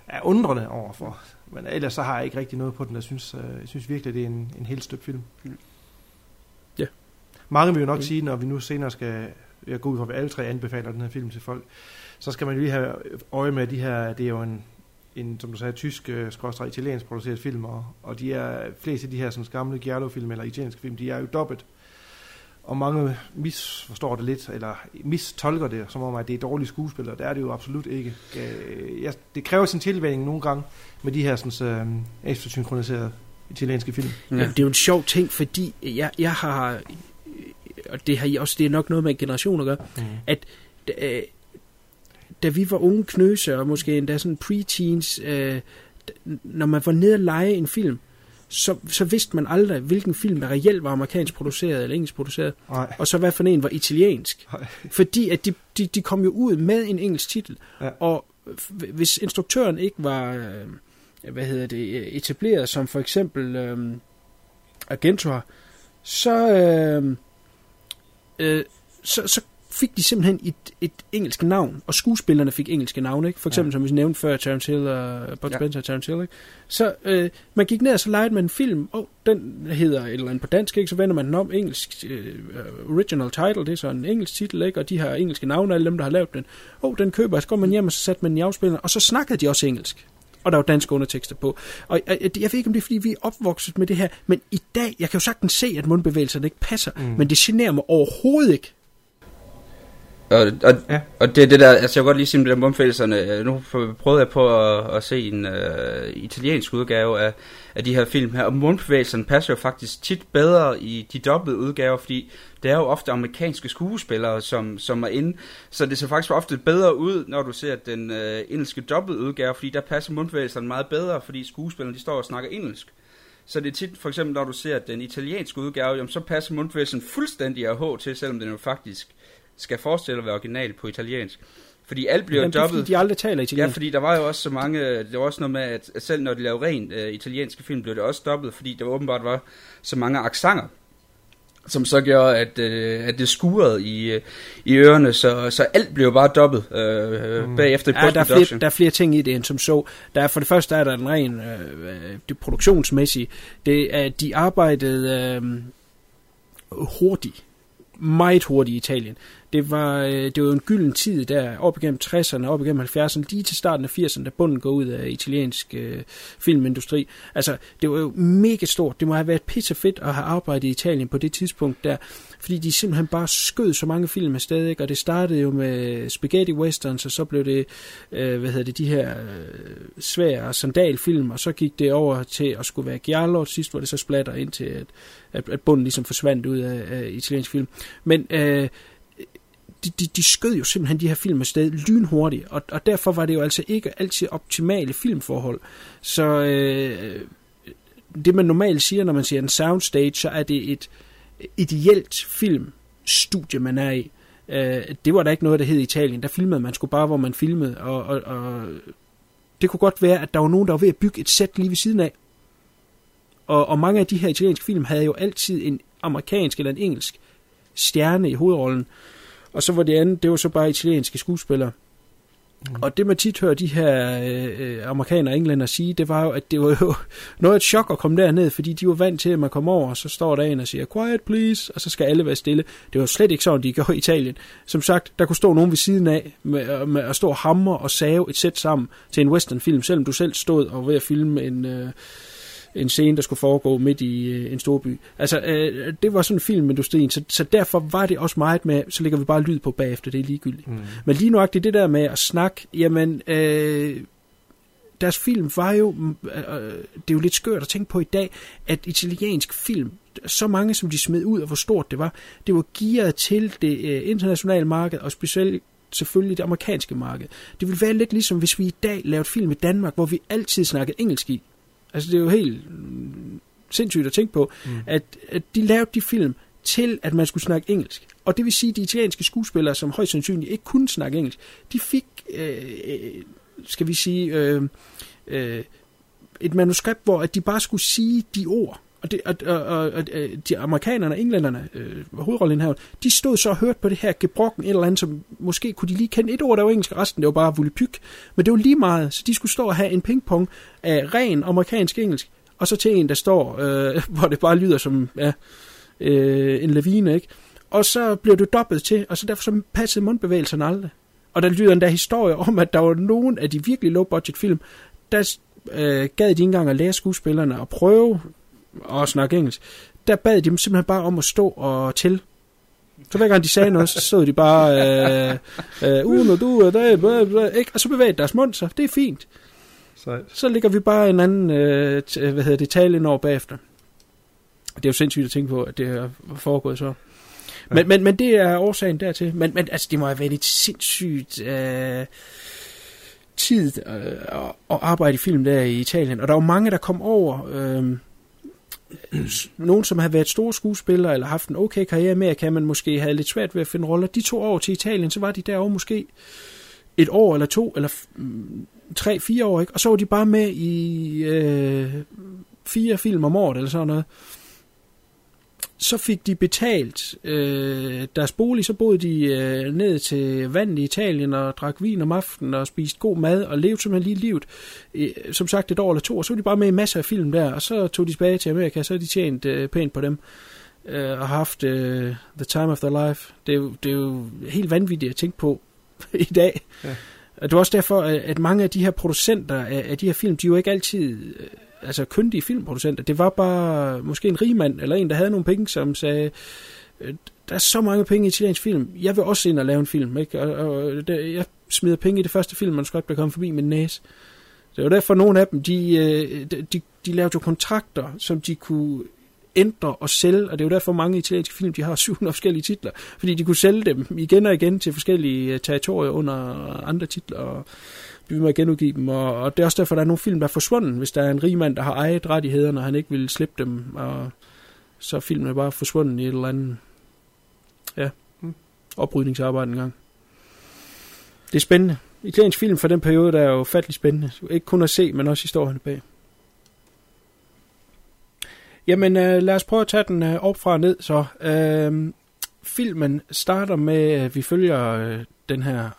er undrende overfor. Men ellers så har jeg ikke rigtig noget på den. Jeg synes, øh, jeg synes virkelig, det er en, en helt støbt film. Ja. Mange vil jo nok Mm. sige, når vi nu senere skal jeg gå ud fra, at vi alle tre anbefaler den her film til folk, så skal man lige have øje med de her, det er jo en, en som du sagde, tysk, øh, skråstreg italiensk produceret film, og, og de er, fleste af de her sådan, gamle Giallo-film eller italienske film, de er jo dobbelt. Og mange misforstår det lidt, eller mistolker det, som om, at det er dårlige skuespillere. Det er det jo absolut ikke. Øh, jeg, det kræver sin tilvænning nogle gange med de her sådan, øh, eftersynkroniserede italienske film. Ja. Det er jo en sjov ting, fordi jeg, jeg har, og det har I også, det er nok noget med generationer at gøre, Mm. at øh, da vi var unge knøse, og måske endda sådan pre-teens, øh, når man var nede og lege en film, så, så vidste man aldrig, hvilken film der reelt var amerikansk produceret eller engelsk produceret, Nej. og så hvad for en var italiensk. Nej. Fordi at de, de, de kom jo ud med en engelsk titel, Ja. og hvis instruktøren ikke var, øh, hvad hedder det, etableret som for eksempel øh, Agentor, så, øh, øh, så, så fik de simpelthen et, et engelsk navn, og skuespillerne fik engelske navne, ikke? For eksempel, ja. som vi nævnte før, Terence Hill og Bud Ja. Spencer og Terence Hill, ikke? Så øh, man gik ned og så legede man en film, og oh, den hedder et eller andet på dansk, ikke? Så vender man den om, engelsk øh, original title, det er så en engelsk titel, ikke? Og de har engelske navne, alle dem, der har lavet den. Åh, oh, den køber så går man hjem, og så satte man den i afspilleren, og så snakkede de også engelsk. Og der var danske undertekster på. Og jeg, jeg, jeg ved ikke, om det er, fordi vi er opvokset med det her, men i dag, jeg kan jo sagtens se, at mundbevægelserne ikke passer, mm. men det generer mig overhovedet ikke. Og, og, Ja. og det er det der, altså jeg kan godt lige sige med de der nu prøvede jeg på at, at se en uh, italiensk udgave af, af de her film her, og mundbevægelserne passer jo faktisk tit bedre i de dobbelte udgaver, fordi det er jo ofte amerikanske skuespillere, som, som er inde, så det ser faktisk ofte bedre ud, når du ser den uh, engelske dobbelte udgave, fordi der passer mundbevægelserne meget bedre, fordi skuespillerne de står og snakker engelsk. Så det er tit, for eksempel når du ser den italienske udgave, jamen, så passer mundbevægelsen fuldstændig af H til, selvom den jo faktisk skal forestille at være original på italiensk. Fordi alt bliver Jamen, dobbelt. fordi de aldrig taler Ja, italiensk. fordi der var jo også så mange, det var også noget med, at selv når de lavede ren øh, italienske film, blev det også dobbelt, fordi der åbenbart var så mange aksanger, som så gjorde, at, øh, at det skurede i, øh, i ørerne, så, så alt blev bare dobbelt øh, mm. bagefter i Ja, der er, flere, der er flere ting i det end som så. Der er for det første er der den ren øh, øh, det produktionsmæssige. Det er, de arbejdede øh, hurtigt. Meget hurtigt i Italien. Det var, øh, det var en gylden tid der, op igennem 60'erne, op igennem 70'erne, lige til starten af 80'erne, da bunden går ud af italiensk øh, filmindustri. Altså, det var jo mega stort. Det må have været pisse fedt at have arbejdet i Italien på det tidspunkt der, fordi de simpelthen bare skød så mange film afsted, ikke? og det startede jo med spaghetti westerns, og så blev det, øh, hvad hedder det, de her øh, svære sandalfilm, og så gik det over til at skulle være giallo, og sidst var det så splatter ind til, at, at, at bunden ligesom forsvandt ud af, af italiensk film. Men øh, de, de, de skød jo simpelthen de her film afsted lynhurtigt, og, og derfor var det jo altså ikke altid optimale filmforhold. Så øh, det man normalt siger, når man siger en soundstage, så er det et ideelt filmstudie, man er i. Øh, det var der ikke noget, der hed Italien. Der filmede man skulle bare, hvor man filmede, og, og, og det kunne godt være, at der var nogen, der var ved at bygge et sæt lige ved siden af. Og, og mange af de her italienske film havde jo altid en amerikansk eller en engelsk stjerne i hovedrollen. Og så var det andet, det var så bare italienske skuespillere. Mm. Og det man tit hører de her øh, øh amerikanere og englænder sige, det var jo, at det var jo noget af et chok at komme derned, fordi de var vant til, at man kom over, og så står der en og siger, quiet please, og så skal alle være stille. Det var slet ikke sådan, de gjorde i Italien. Som sagt, der kunne stå nogen ved siden af med, med at stå og hamre og save et sæt sammen til en westernfilm, selvom du selv stod og var ved at filme en... Øh, en scene, der skulle foregå midt i øh, en stor by. Altså, øh, det var sådan filmindustrien, så, så derfor var det også meget med, så lægger vi bare lyd på bagefter, det er ligegyldigt. Mm. Men lige nuagtigt det der med at snakke, jamen, øh, deres film var jo, øh, øh, det er jo lidt skørt at tænke på i dag, at italiensk film, så mange som de smed ud, og hvor stort det var, det var gearet til det øh, internationale marked, og specielt selvfølgelig det amerikanske marked. Det ville være lidt ligesom, hvis vi i dag lavede film i Danmark, hvor vi altid snakkede engelsk i. Altså, det er jo helt sindssygt at tænke på, mm. at, at de lavede de film til, at man skulle snakke engelsk. Og det vil sige, at de italienske skuespillere, som højst sandsynligt ikke kunne snakke engelsk, de fik, øh, skal vi sige, øh, øh, et manuskript, hvor at de bare skulle sige de ord. Og, det, og, og, og, og øh, de amerikanerne og englænderne, øh, hovedrollen her, de stod så og hørte på det her gebrokken et eller andet, som måske kunne de lige kende et ord, der var engelsk, resten det var bare vulipyk. Men det var lige meget, så de skulle stå og have en pingpong af ren amerikansk engelsk, og så til en, der står, øh, hvor det bare lyder som ja, øh, en lavine, ikke? Og så blev det dobbelt til, og så derfor så passede mundbevægelserne aldrig. Og der lyder endda historie om, at der var nogen af de virkelig low-budget film, der øh, gad de ikke engang at lære skuespillerne at prøve at snakke engelsk. Der bad de dem simpelthen bare om at stå og til. Så hver gang de sagde noget, så stod de bare, øh, øh, uno, du, øh, der, ikke? og så bevægede deres mund så det er fint. Sejt. Så ligger vi bare en anden, øh, t- hvad hedder det, tale ind over bagefter. Det er jo sindssygt at tænke på, at det er foregået så. Men, Ja. men, men det er årsagen dertil. Men, men altså, det må have været et sindssygt øh, tid øh, at, arbejde i film der i Italien. Og der var mange, der kom over... Øh, nogen, som har været store skuespillere, eller haft en okay karriere med, kan man måske have lidt svært ved at finde roller. De to år til Italien, så var de derovre måske et år eller to, eller f- mm, tre, fire år, ikke? Og så var de bare med i øh, fire film om året, eller sådan noget. Så fik de betalt øh, deres bolig, så boede de øh, ned til vandet i Italien og drak vin om aftenen og spiste god mad og levede simpelthen lige livet. Øh, som sagt et år eller to, og så var de bare med i masser af film der, og så tog de tilbage til Amerika, og så har de tjent øh, pænt på dem øh, og haft øh, the time of their life. Det er, jo, det er jo helt vanvittigt at tænke på i dag. Ja. Og det er også derfor, at at mange af de her producenter af, af de her film, de er jo ikke altid øh, altså køndige filmproducenter. Det var bare måske en rigmand, eller en, der havde nogle penge, som sagde, øh, der er så mange penge i italiensk film, jeg vil også ind og lave en film. Ikke? Og, og der, jeg smider penge i det første film, man skal der komme forbi min næse. Det var derfor, nogle af dem, de, de, de, de lavede jo kontrakter, som de kunne ændre og sælge, og det er jo derfor mange italienske film, de har 700 forskellige titler, fordi de kunne sælge dem igen og igen til forskellige øh, territorier under andre titler, og blive med at genudgive dem, og, og det er også derfor, der er nogle film, der er forsvundet, hvis der er en rig mand, der har ejet rettighederne, og han ikke vil slippe dem, og så er filmen bare forsvundet i et eller andet ja, Mm. oprydningsarbejde en gang. Det er spændende. Italiensk film for den periode, der er jo fattelig spændende. Ikke kun at se, men også historien bag. Jamen, øh, lad os prøve at tage den øh, op fra og ned. Så øh, filmen starter med, at vi følger øh, den her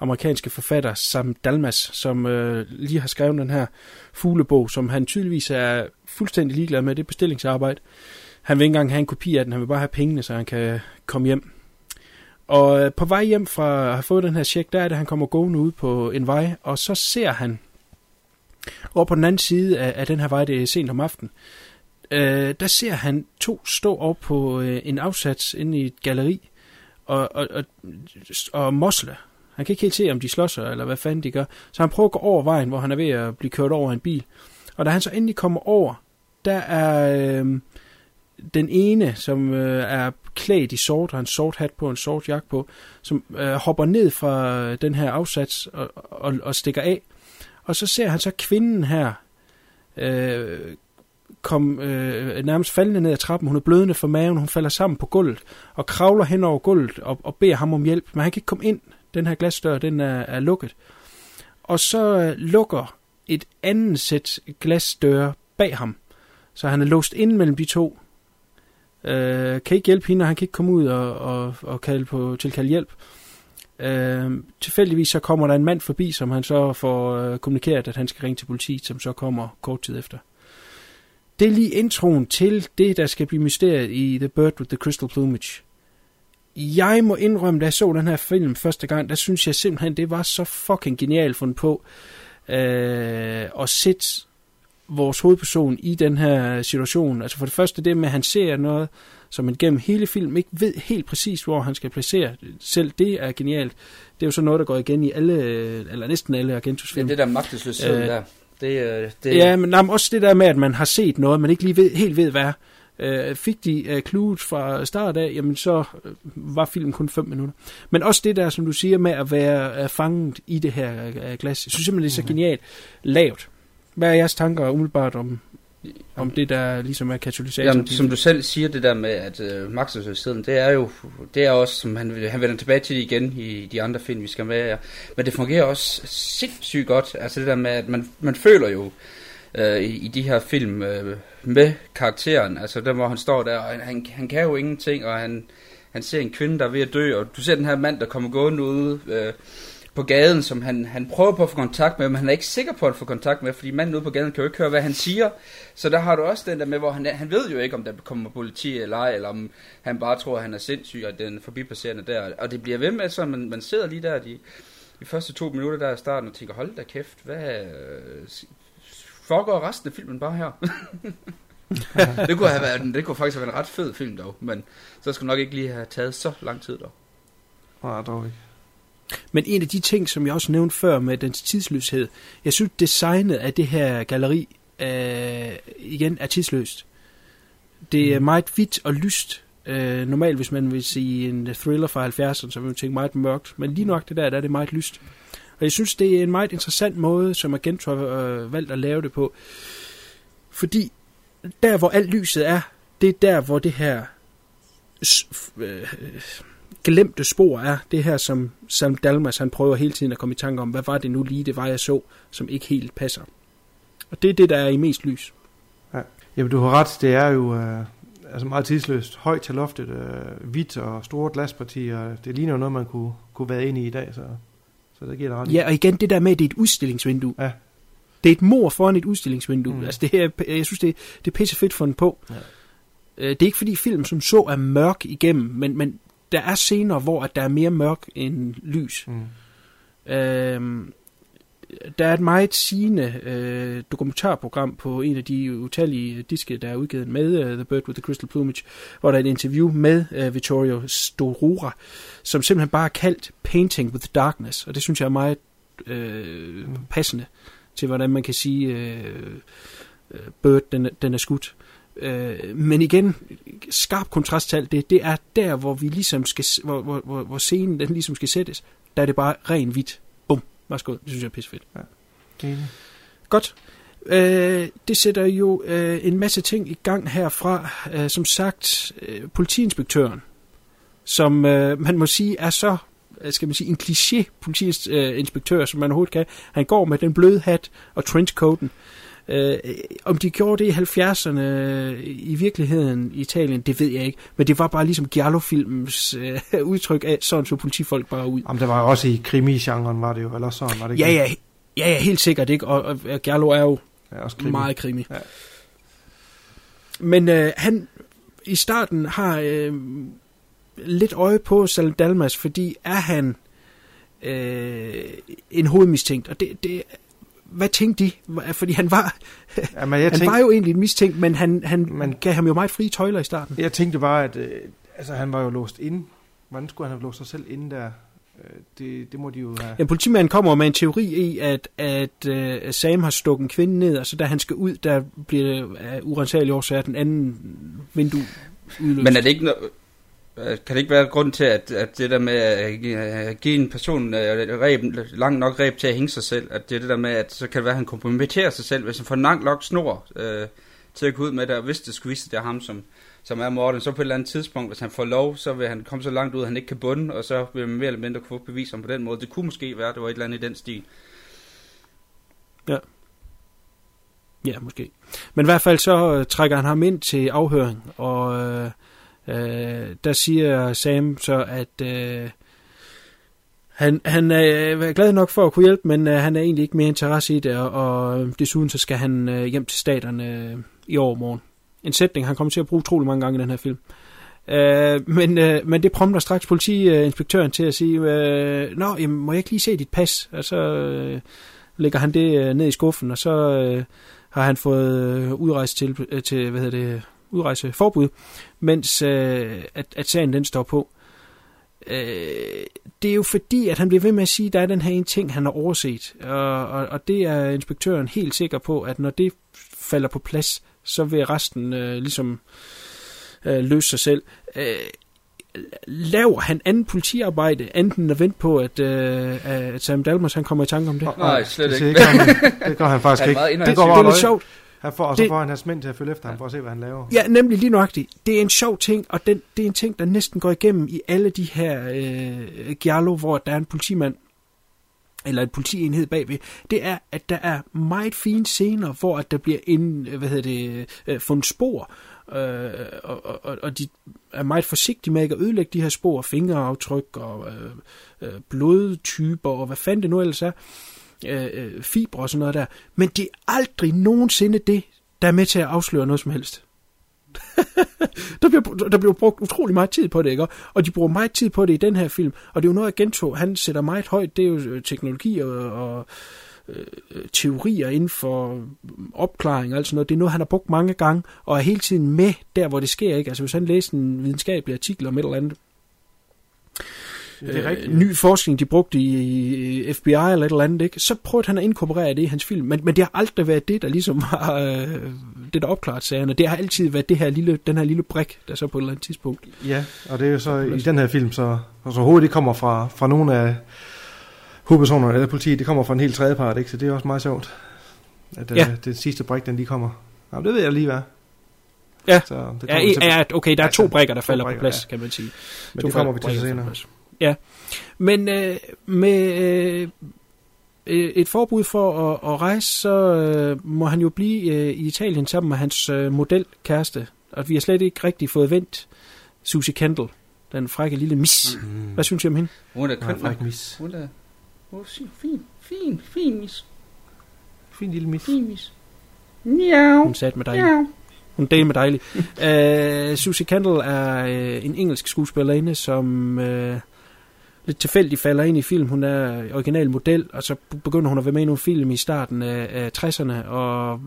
amerikanske forfatter Sam Dalmas, som øh, lige har skrevet den her fuglebog, som han tydeligvis er fuldstændig ligeglad med. Det er bestillingsarbejde. Han vil ikke engang have en kopi af den, han vil bare have pengene, så han kan komme hjem. Og øh, på vej hjem fra at have fået den her check, der er det, at han kommer gående ud på en vej, og så ser han over på den anden side af, af den her vej, det er sent om aftenen, øh, der ser han to stå op på øh, en afsats inde i et galeri og, og, og, og mosle. Han kan ikke helt se, om de slås eller hvad fanden de gør. Så han prøver at gå over vejen, hvor han er ved at blive kørt over af en bil. Og da han så endelig kommer over, der er øh, den ene, som øh, er klædt i sort, har en sort hat på, en sort jakke på, som øh, hopper ned fra den her afsats og, og, og stikker af. Og så ser han så kvinden her øh, kom øh, nærmest faldende ned ad trappen. Hun er blødende for maven, hun falder sammen på gulvet og kravler hen over gulvet og, og beder ham om hjælp. Men han kan ikke komme ind. Den her glasdør, den er, er lukket. Og så øh, lukker et andet sæt glasdøre bag ham. Så han er låst ind mellem de to. Øh, kan ikke hjælpe hende, og han kan ikke komme ud og, og, og kalde på, tilkalde hjælp. Øh, tilfældigvis så kommer der en mand forbi, som han så får øh, kommunikeret, at han skal ringe til politiet, som så kommer kort tid efter. Det er lige introen til det, der skal blive mysteriet i The Bird with the Crystal Plumage. Jeg må indrømme, da jeg så den her film første gang, der synes jeg simpelthen, det var så fucking genialt fundet på øh, at sætte vores hovedperson i den her situation. Altså for det første det med, at han ser noget, som man gennem hele filmen ikke ved helt præcis, hvor han skal placere. Selv det er genialt. Det er jo så noget, der går igen i alle, eller næsten alle Ja, Argentus-film. det der magtesløshed Øh, der. Det, øh, det, Ja, men nej, men også det der med, at man har set noget, man ikke lige ved, helt ved, hvad er. Øh, fik de øh, clues fra start af, jamen så øh, var filmen kun 5 minutter. Men også det der, som du siger, med at være øh, fanget i det her øh, glas. Jeg synes simpelthen, det er så genialt lavet. Hvad er jeres tanker umiddelbart om, om det, der ligesom er katalysator? Jamen, som du selv siger, det der med, at øh, magtesløsheden, det er jo, det er også, som han, han vender tilbage til det igen i de andre film, vi skal med her. Men det fungerer også sindssygt godt. Altså det der med, at man, man føler jo øh, i, i de her film øh, med karakteren, altså der hvor han står der, og han, han, han kan jo ingenting, og han, han ser en kvinde, der er ved at dø, og du ser den her mand, der kommer gående ude øh, på gaden, som han, han prøver på at få kontakt med, men han er ikke sikker på at få kontakt med, fordi manden ude på gaden kan jo ikke høre, hvad han siger. Så der har du også den der med, hvor han, han ved jo ikke, om der kommer politi eller ej, eller om han bare tror, at han er sindssyg, og den forbipasserende der. Og det bliver ved med, så man, man sidder lige der de, de første to minutter der i starten og tænker, hold da kæft, hvad øh, foregår resten af filmen bare her? det, kunne have været, det kunne faktisk have været en ret fed film dog, men så skulle nok ikke lige have taget så lang tid dog. Nej, dog ikke. Men en af de ting, som jeg også nævnte før med dens tidsløshed, jeg synes designet af det her galleri øh, igen er tidsløst. Det er meget hvidt og lyst. Øh, normalt, hvis man vil sige en thriller fra 70'erne, så vil man tænke meget mørkt. Men lige nok det der, der er det meget lyst. Og jeg synes, det er en meget interessant måde, som Agent har øh, valgt at lave det på. Fordi der, hvor alt lyset er, det er der, hvor det her øh, glemte spor er. Det her, som Sam Dalmas han prøver hele tiden at komme i tanke om, hvad var det nu lige, det var, jeg så, som ikke helt passer. Og det er det, der er i mest lys. Ja. Jamen, du har ret. Det er jo øh, altså meget tidsløst. Højt til loftet, øh, hvidt og store glaspartier. Det ligner jo noget, man kunne, kunne være inde i i dag, så, så det giver det ret. Ja, og igen det der med, at det er et udstillingsvindue. Ja. Det er et mor foran et udstillingsvindue. Mm. Altså det her, jeg synes, det, det er pisse fedt fundet på. Ja. Øh, Det er ikke fordi film som så er mørk igennem, men, men der er scener, hvor at der er mere mørk end lys. Mm. Øhm, der er et meget sigende øh, dokumentarprogram på en af de utallige diske, der er udgivet med uh, The Bird with the Crystal Plumage, hvor der er et interview med uh, Vittorio Storura, som simpelthen bare er kaldt Painting with Darkness, og det synes jeg er meget øh, passende til, hvordan man kan sige, øh, øh, Bird, den, er- den er skudt. Øh, men igen, skarp kontrast til alt det, det er der, hvor vi ligesom skal, hvor, hvor, hvor, hvor scenen den ligesom skal sættes, der er det bare ren hvidt. Værsgo, det synes jeg er pissefedt. Enig. Godt. Øh, det sætter jo øh, en masse ting i gang herfra. Øh, som sagt, øh, politiinspektøren, som øh, man må sige er så skal man sige, en kliché politiinspektør, som man overhovedet kan. Han går med den bløde hat og trenchcoaten. Øh, om de gjorde det i 70'erne øh, i virkeligheden i Italien, det ved jeg ikke. Men det var bare ligesom Giallo-filmens øh, udtryk af, sådan så politifolk bare ud. Jamen, det var også i krimi-genren, var det jo, eller sådan, var det ikke? Ja, ja, ja, ja, helt sikkert ikke. Og, og, og Giallo er jo ja også krimi. meget krimi. Ja. Men øh, han i starten har øh, lidt øje på Salim Dalmas, fordi er han øh, en hovedmistænkt? Og det, det, hvad tænkte de? Fordi han var, Ja, men jeg han tænkte, var jo egentlig en mistænkt, men han, han Men- man gav ham jo meget frie tøjler i starten. jeg tænkte bare, at øh, altså, han var jo låst inde. Hvordan skulle han have låst sig selv inde der? Øh, det, det må de jo have... Ja, politimanden kommer med en teori i, at, at uh, Sam har stukket en kvinde ned, og så da han skal ud, der bliver det af urensagelige årsager den anden vindue udløst. Men er det ikke no- øh, Øh, kan det ikke være grund til, at, at det der med at give- en person øh, reb, langt nok reb til at hænge sig selv, at det er det der med, at så kan det være, at han kompromitterer sig selv, hvis han får langt nok snor øh, til at gå ud med det, og hvis det skulle vise, at det er ham, som, som er Morten, så på et eller andet tidspunkt, hvis han får lov, så vil han komme så langt ud, at han ikke kan bunde, og så vil man mere eller mindre kunne få bevis om på den måde. Det kunne måske være, at det var et eller andet i den stil. Ja, måske. Men i hvert fald så øh, trækker han ham ind til afhøring, og øh, øh, der siger Sam så, at øh, han, han øh, er glad nok for at kunne hjælpe, men øh, han er egentlig ikke mere interesse i det, og, og desuden så skal han øh, hjem til staterne øh, i overmorgen. En sætning, han kommer til at bruge utrolig mange gange i den her film. Øh, men, øh, men det prompter straks politiinspektøren til at sige, øh, Nå, jamen, må jeg ikke lige se dit pas? Og så øh, lægger han det øh, ned i skuffen, og så øh, har han fået øh, udrejse til, øh, til hvad hedder det, udrejseforbud, mens øh, at, at sagen den står på. Øh, det er jo fordi, at han bliver ved med at sige, at der er den her ene ting, han har overset. Og, og, og det er inspektøren helt sikker på, at når det falder på plads, så vil resten øh, ligesom øh, løse sig selv. Øh, laver han anden politiarbejde, enten end at vente på, at, øh, at Sam Dalmas han kommer i tanke om det? Nej, slet det, ikke. ikke sådan ud. det gør han faktisk Han ikke. Det går Det bare er lidt sjovt. Han får, og så Det- får han hans mænd til at følge efter ham for at se, hvad han laver. Ja, nemlig lige nøjagtigt. Det er en sjov ting, og den, det er en ting, der næsten går igennem i alle de her øh, giallo, hvor der er en politimand, eller en politienhed bagved, det er, at der er meget fine scener, hvor at der bliver ind, hvad hedder det, øh, fundet spor, øh, og, og, og de er meget forsigtige med ikke at ødelægge de her spor, fingeraftryk og øh, øh, blodtyper og hvad fanden det nu ellers er, Øh, øh, fibre og sådan noget der. Men det er aldrig nogensinde det, der er med til at afsløre noget som helst. der, bliver, der bliver brugt utrolig meget tid på det, ikke? Og de bruger meget tid på det i den her film. Og det er jo noget, jeg gentog. Han sætter meget højt. Det er jo øh, teknologi og, og øh, teorier inden for mm, opklaring og alt sådan noget. Det er noget, han har brugt mange gange, og er hele tiden med der, hvor det sker. Ikke? Altså hvis han læser en videnskabelig artikel om et eller andet, det er rigtigt. øh, ny forskning, de brugte i, FBI eller et eller andet, ikke? så prøvede han at inkorporere det i hans film. Men, men det har aldrig været det, der ligesom var øh, det, der opklarede sagerne. Det har altid været det her lille, den her lille brik, der så på et eller andet tidspunkt. Ja, og det er jo så i den her film, så, så hovedet det kommer fra, fra nogle af hovedpersonerne eller politiet, det kommer fra en helt tredje part, ikke? så det er også meget sjovt, at Ja. ja. den sidste brik, den lige kommer. Jamen, det ved jeg lige, hvad. Ja. så det Ja, ja, okay, der er to brikker, der falder på brikker, plads, ja. kan man sige. men To det kommer vi til senere. Ja, men øh, med øh, øh, et forbud for at, at rejse, så øh, må han jo blive øh, i Italien sammen med hans øh, modelkæreste. Og vi har slet ikke rigtig fået vendt Susie Kendall, den frække lille mis. Mm. Hvad synes I om hende? Hun er køn mis. Hun er... Hun er fin, fin, fin, fin, mis. Fin lille mis. Fin, mis. Miau. Hun sagde med dejligt. Miau. Hun er med dejligt. uh, Susie Kendall er uh, en engelsk skuespillerinde, som uh, lidt tilfældigt falder ind i film. Hun er original model, og så begynder hun at være med i nogle film i starten af, af 60'erne, og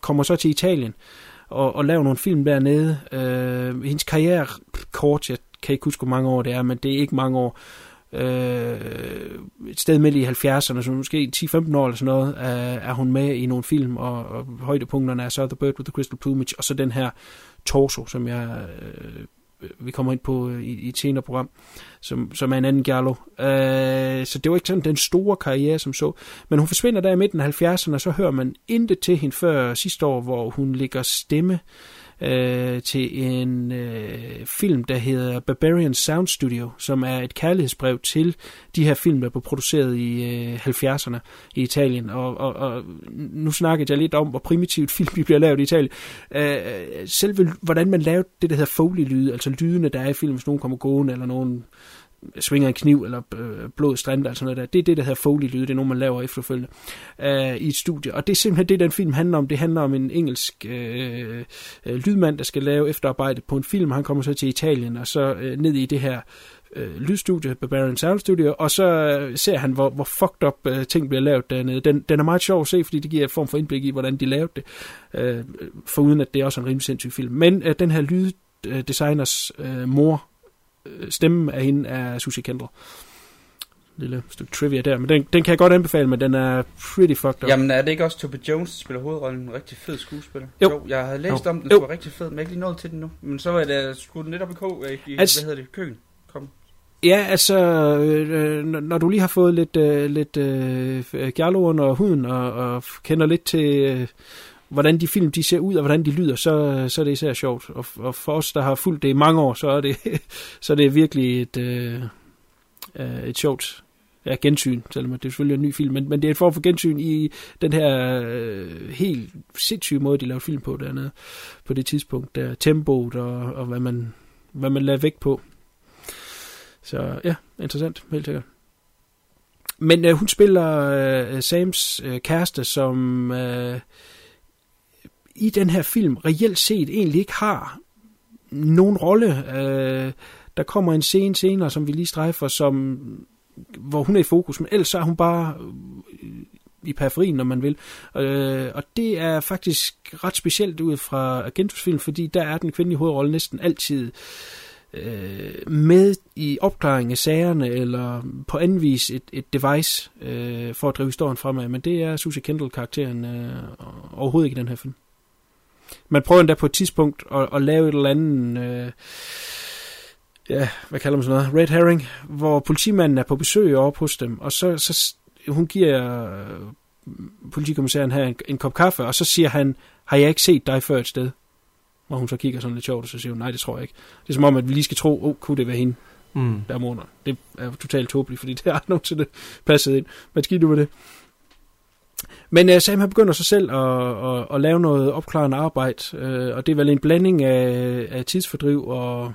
kommer så til Italien og, og laver nogle film dernede. Øh, hendes karriere kort, jeg kan ikke huske, hvor mange år det er, men det er ikke mange år. Øh, et sted midt i 70'erne, så måske 10-15 år eller sådan noget, er, er hun med i nogle film, og, og højdepunkterne er så The Bird with the Crystal Plumage, og så den her Torso, som jeg øh, vi kommer ind på øh, i, i et senere program, som, som er en anden Giallo. Øh, så det var ikke sådan den store karriere, som så. Men hun forsvinder der i midten af 70'erne, og så hører man intet til hende før sidste år, hvor hun ligger stemme øh, til en øh, film, der hedder Barbarian Sound Studio, som er et kærlighedsbrev til de her film, der blev produceret i øh, 70'erne i Italien. Og, og, og nu snakkede jeg lidt om, hvor primitivt film de bliver lavet i Italien. Øh, selve, hvordan man lavede det, der hedder Foley-lyde, altså lydene, der er i film, hvis nogen kommer gående, eller nogen svinger en kniv, eller øh, blod strænder, altså noget der. Det er det, der hedder Foley-lyde, det er nogen, man laver efterfølgende øh, i et studie. Og det er simpelthen det, den film handler om. Det handler om en engelsk øh, øh, lydmand, der skal lave efterarbejde på en film. Han kommer så til Italien, og så øh, ned i det her øh, lydstudie, Barbarian Sound Studio, og så øh, ser han, hvor, hvor fucked up øh, ting bliver lavet dernede. Den, den er meget sjov at se, fordi det giver en form for indblik i, hvordan de lavede det, øh, foruden at det er også en rimelig sindssyg film. Men øh, den her lyddesigners øh, mor, stemmen af hende er Susie Kendall. Lille stykke trivia der, men den, den kan jeg godt anbefale, men den er pretty fucked up. Jamen er det ikke også Toby Jones, der spiller hovedrollen? En rigtig fed skuespiller. Jo. jeg havde læst Jo. om den, den Jo. være rigtig fed, men jeg ikke lige nået til den nu. Men så var det skudt netop i kog, i, i Altså- hvad hedder det, køen. Kom. Ja, altså, øh, når- når du lige har fået lidt, øh, lidt øh, giallo under huden, og, og kender lidt til, øh, hvordan de film de ser ud, og hvordan de lyder, så, så er det især sjovt. Og, og for os, der har fulgt det i mange år, så er det, så er det virkelig et, øh, øh et sjovt ja, gensyn, selvom det er selvfølgelig en ny film, men, men det er et form for gensyn i den her øh, helt sindssyge måde, de lavede film på dernede, på det tidspunkt, der tempoet og, og hvad man, hvad man lader vægt på. Så ja, interessant, helt sikkert. Men øh, hun spiller øh, Sams øh, kæreste, som øh, i den her film reelt set egentlig ikke har nogen rolle. Øh, der kommer en scene senere, som vi lige strejfer, som, hvor hun er i fokus, men ellers så er hun bare øh, i periferien, når man vil. Øh, og det er faktisk ret specielt ud fra Agentus film, fordi der er den kvindelige hovedrolle næsten altid øh, med i opklaring af sagerne, eller på anden vis et, et device øh, for at drive historien fremad. Men det er Susie Kendall-karakteren øh, overhovedet ikke i den her film man prøver endda på et tidspunkt at, at lave et eller andet... Øh, ja, hvad kalder man sådan noget? Red herring, hvor politimanden er på besøg op hos dem, og så, så hun giver øh, politikommissæren her en, en kop kaffe, og så siger han, har jeg ikke set dig før et sted? Hvor hun så kigger sådan lidt sjovt, og så siger hun, nej, det tror jeg ikke. Det er som om, at vi lige skal tro, oh, kunne det være hende, Mm. der er. Det er totalt tåbeligt, fordi det har nogensinde passet ind. Hvad sker du med det? Men uh, Sam han begynder så selv at, at, at lave noget opklarende arbejde, uh, og det er vel en blanding af, af tidsfordriv og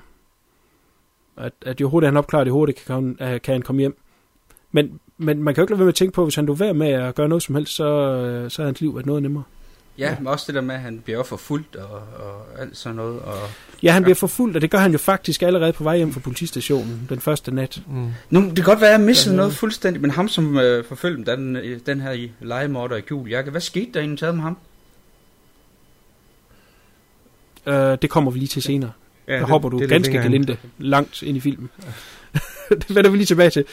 at, at jo hurtigere han opklarer, det hurtigt kan, uh, kan han komme hjem. Men, men man kan jo ikke lade være med at tænke på, hvis han du være med at gøre noget som helst, så, uh, så er hans liv været noget nemmere. Ja, men også det der med, at han bliver også forfulgt og, og alt sådan noget. Og... Ja, han bliver forfulgt, og det gør han jo faktisk allerede på vej hjem fra politistationen den første nat. Mm. Nu, det kan godt være, at jeg missede Ja. noget fuldstændig, men ham som øh, forfølgte den, øh, den her i legemorder i gul jakke, hvad skete der egentlig taget med ham? Uh, det kommer vi lige til senere. Ja, der hopper du det lidt ganske gelinde langt ind i filmen. det vender vi lige tilbage til.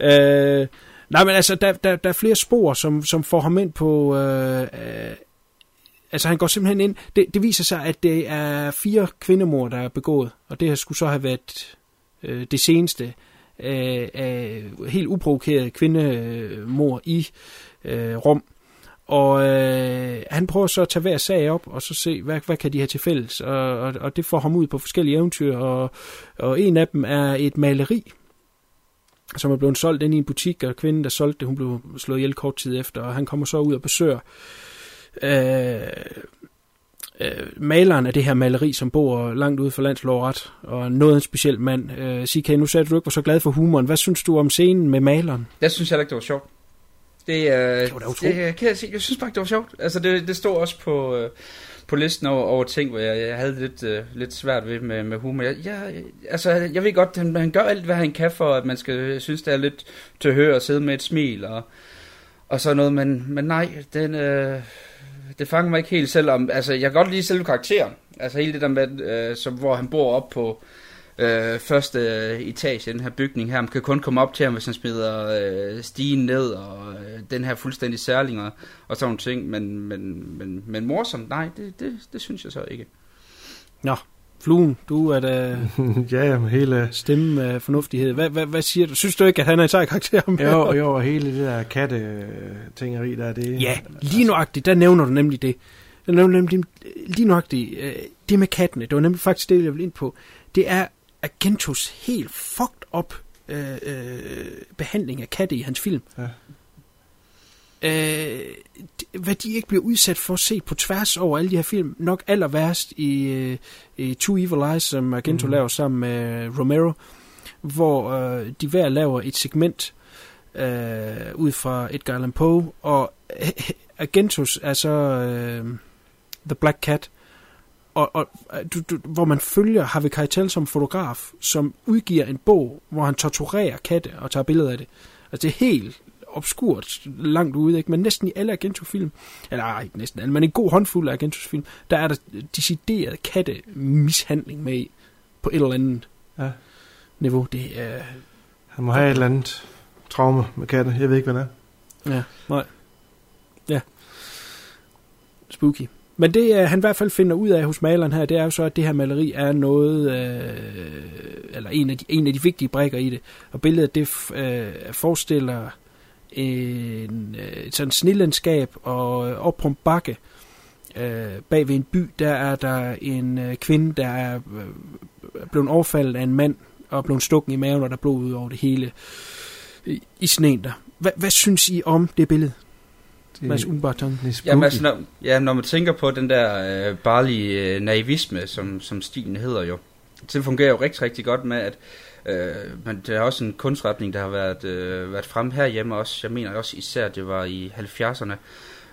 Øh, nej, men altså, der, der, der er flere spor, som, som får ham ind på... Øh, øh, altså, han går simpelthen ind... Det, det viser sig, at det er fire kvindemord, der er begået, og det her skulle så have været øh, det seneste øh, af helt uprovokeret kvindemord i øh, Rom. Og øh, han prøver så at tage hver sag op, og så se, hvad, hvad kan de have til fælles. Og, og, og det får ham ud på forskellige eventyr, og, og en af dem er et maleri, som er blevet solgt ind i en butik, og kvinden, der solgte det, hun blev slået ihjel kort tid efter, og han kommer så ud og besøger øh, øh, maleren af det her maleri, som bor langt ude for landslåret, og noget en speciel mand. Øh, CK, nu sagde du, du ikke var så glad for humoren. Hvad synes du om scenen med maleren? Jeg synes heller ikke, det var sjovt. Det, øh, Det var da utroligt. det, kan jeg, sige. jeg synes bare ikke, det var sjovt. Altså, det, det stod også på, øh, på listen over, over ting, hvor jeg, jeg havde lidt, øh, lidt svært ved med, med humor. Jeg, jeg, altså, jeg ved godt, han, han gør alt, hvad han kan for, at man skal synes, det er lidt til at høre og sidde med et smil og, og sådan noget, men, men nej, den, øh, det fanger mig ikke helt selv om, altså, jeg kan godt lide selve karakteren. Altså, hele det der med, øh, som, hvor han bor op på, øh, første øh, etage i den her bygning her. Man kan kun komme op til ham, hvis han smider øh, stigen ned, og øh, den her fuldstændig særling og, og sådan nogle ting. Men, men, men, men morsomt, nej, det, det, det synes jeg så ikke. Nå, Fluen, du er da ja, jamen, hele... stemme af fornuftighed. Hvad, hvad, hvad siger du? Synes du ikke, at han er en sej karakter? Jo, jo, og hele det der katte-tingeri der, det... Ja, lige nuagtigt, der nævner du nemlig det. Der nævner du nemlig lige nuagtigt, øh, det med kattene, det var nemlig faktisk det, jeg ville ind på. Det er Agentos helt fucked up øh, øh, behandling af katte i hans film. Ja. Øh, hvad de ikke bliver udsat for at se på tværs over alle de her film, nok aller værst i, øh, i Two Evil Eyes, som Argento mm. laver sammen med Romero, hvor øh, de hver laver et segment øh, ud fra Edgar Allan Poe, og Agentus er så øh, The Black Cat, og, og du, du, hvor man følger Harvey Keitel som fotograf, som udgiver en bog, hvor han torturerer katte og tager billeder af det. Altså det er helt obskurt langt ude, ikke? men næsten i alle Argento-film, eller ej, ikke næsten alle, men en god håndfuld af Argentos-film, der er der decideret katte-mishandling med på et eller andet Ja. niveau. Det er, Han må have et eller andet traume med katte. Jeg ved ikke, hvad det er. Ja, nej. Ja. Spooky. Men det, uh, han i hvert fald finder ud af hos maleren her, det er jo så, at det her maleri er noget, øh, eller en af, de, en af de vigtige brækker i det. Og billedet, det øh, forestiller en, øh, et sådan snillandskab, og øh, op på en bakke, øh, bag ved en by, der er der en øh, kvinde, der er øh, blevet overfaldet af en mand, og blevet stukken i maven, og der er blod ud over det hele i, i sneen der. Hvad, hvad synes I om det billede? Det, Mads Umbarton. er. Jamen, altså, når, ja, når man tænker på den der øh, barlige øh, naivisme, som, som stilen hedder jo, det fungerer jo rigtig, rigtig godt med, at øh, men det er også en kunstretning, der har været, øh, været frem herhjemme også. Jeg mener også især, det var i 70'erne.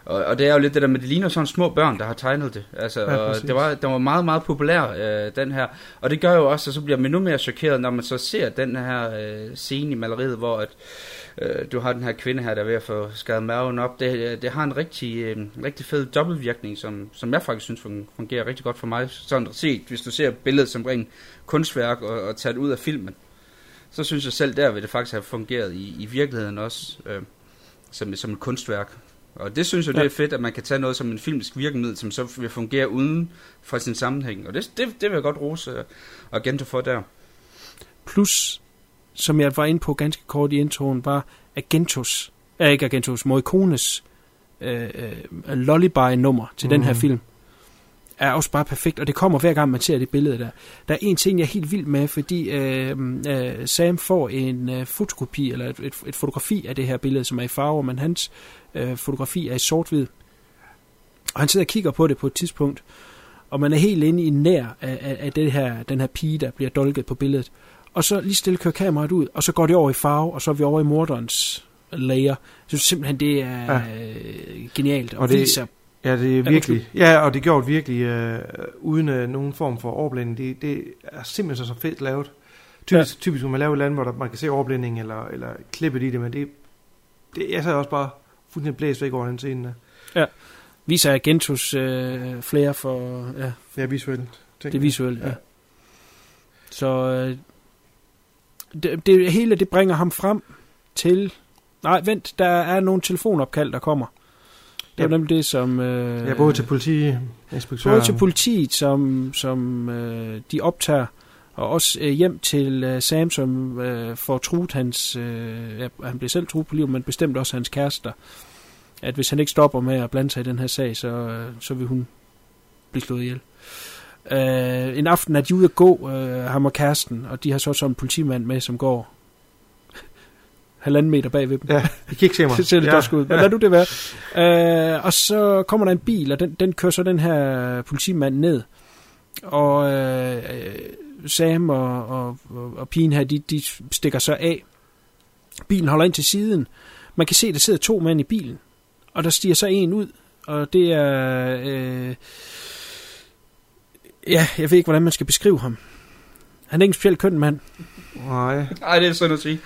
Og, og det er jo lidt det der med, det ligner sådan små børn, der har tegnet det. Altså, Ja, og det var, den var meget, meget populær, øh, den her. Og det gør jo også, at så bliver man endnu mere chokeret, når man så ser den her øh, scene i maleriet, hvor at, øh, du har den her kvinde her, der er ved at få skadet maven op. Det, det har en rigtig, øh, rigtig fed dobbeltvirkning, som, som jeg faktisk synes fun- fungerer rigtig godt for mig. Sådan set, hvis du ser billedet som rent kunstværk og, og tager det ud af filmen, så synes jeg selv der vil det faktisk have fungeret i, i virkeligheden også, øh, som, som et kunstværk. Og det synes jeg, det er fedt, at man kan tage noget som en filmisk virkemiddel, som så vil fungere uden for sin sammenhæng. Og det, det, det vil jeg godt rose uh, Argento for der. Plus, som jeg var inde på ganske kort i introen, var Agentos, øh, ikke Agentos, Morricones øh, øh, lullaby-nummer til mm. den her Mhm. film, er også bare perfekt, og det kommer hver gang, man ser det billede der. Der er en ting, jeg er helt vild med, fordi øh, øh, Sam får en øh, fotokopi, eller et, et, et fotografi af det her billede, som er i farver, men hans øh, fotografi er i sort-hvid. Og han sidder og kigger på det på et tidspunkt, og man er helt inde i nær af, af, af det her, den her pige, der bliver dolket på billedet. Og så lige stille kører kameraet ud, og så går det over i farve, og så er vi over i morderens layer. Synes simpelthen, det er ja. genialt, og, Og det- viser Ja, det er Ja, virkelig. Ja, og det gjort virkelig øh, uden øh, nogen form for overblænding. Det, det er simpelthen så fedt lavet. Typisk, ja. typisk når man laver et andet, hvor der, man kan se overblænding eller, eller klippet i det, men det, det jeg sad også bare fuldstændig blæst væk over den scene. der. viser Agentus øh, flere for ja, Ja, visuelt. det jeg. visuelle. Ja. Ja. Så øh, det, det hele det bringer ham frem til... Nej, vent, der er nogle telefonopkald, der kommer. Det er Ja. nemlig det, som... Øh, Ja, både til politiinspektøren. både til politiet, som, som øh, de optager, og også øh, hjem til øh, Sam, som øh, får truet hans... Øh, ja, han bliver selv truet på livet, men bestemt også hans kærester. At hvis han ikke stopper med at blande sig i den her sag, så, øh, så vil hun blive slået ihjel. Øh, en aften er de ude at gå, øh, ham og kæresten, og de har så sådan en politimand med, som går halvanden meter bag ved dem. Ja, I kan ikke se mig. Det ser lidt ja. ja. ud, men lad du det være. Øh, og så kommer der en bil, og den, den kører så den her politimand ned. Og øh, Sam og, og, og, og pigen her, de, de stikker så af. Bilen holder ind til siden. Man kan se, at der sidder to mænd i bilen. Og der stiger så en ud, og det er... Øh, ja, jeg ved ikke, hvordan man skal beskrive ham. Han er ikke en specielt køn mand. Nej. Nej, det er sådan at sige.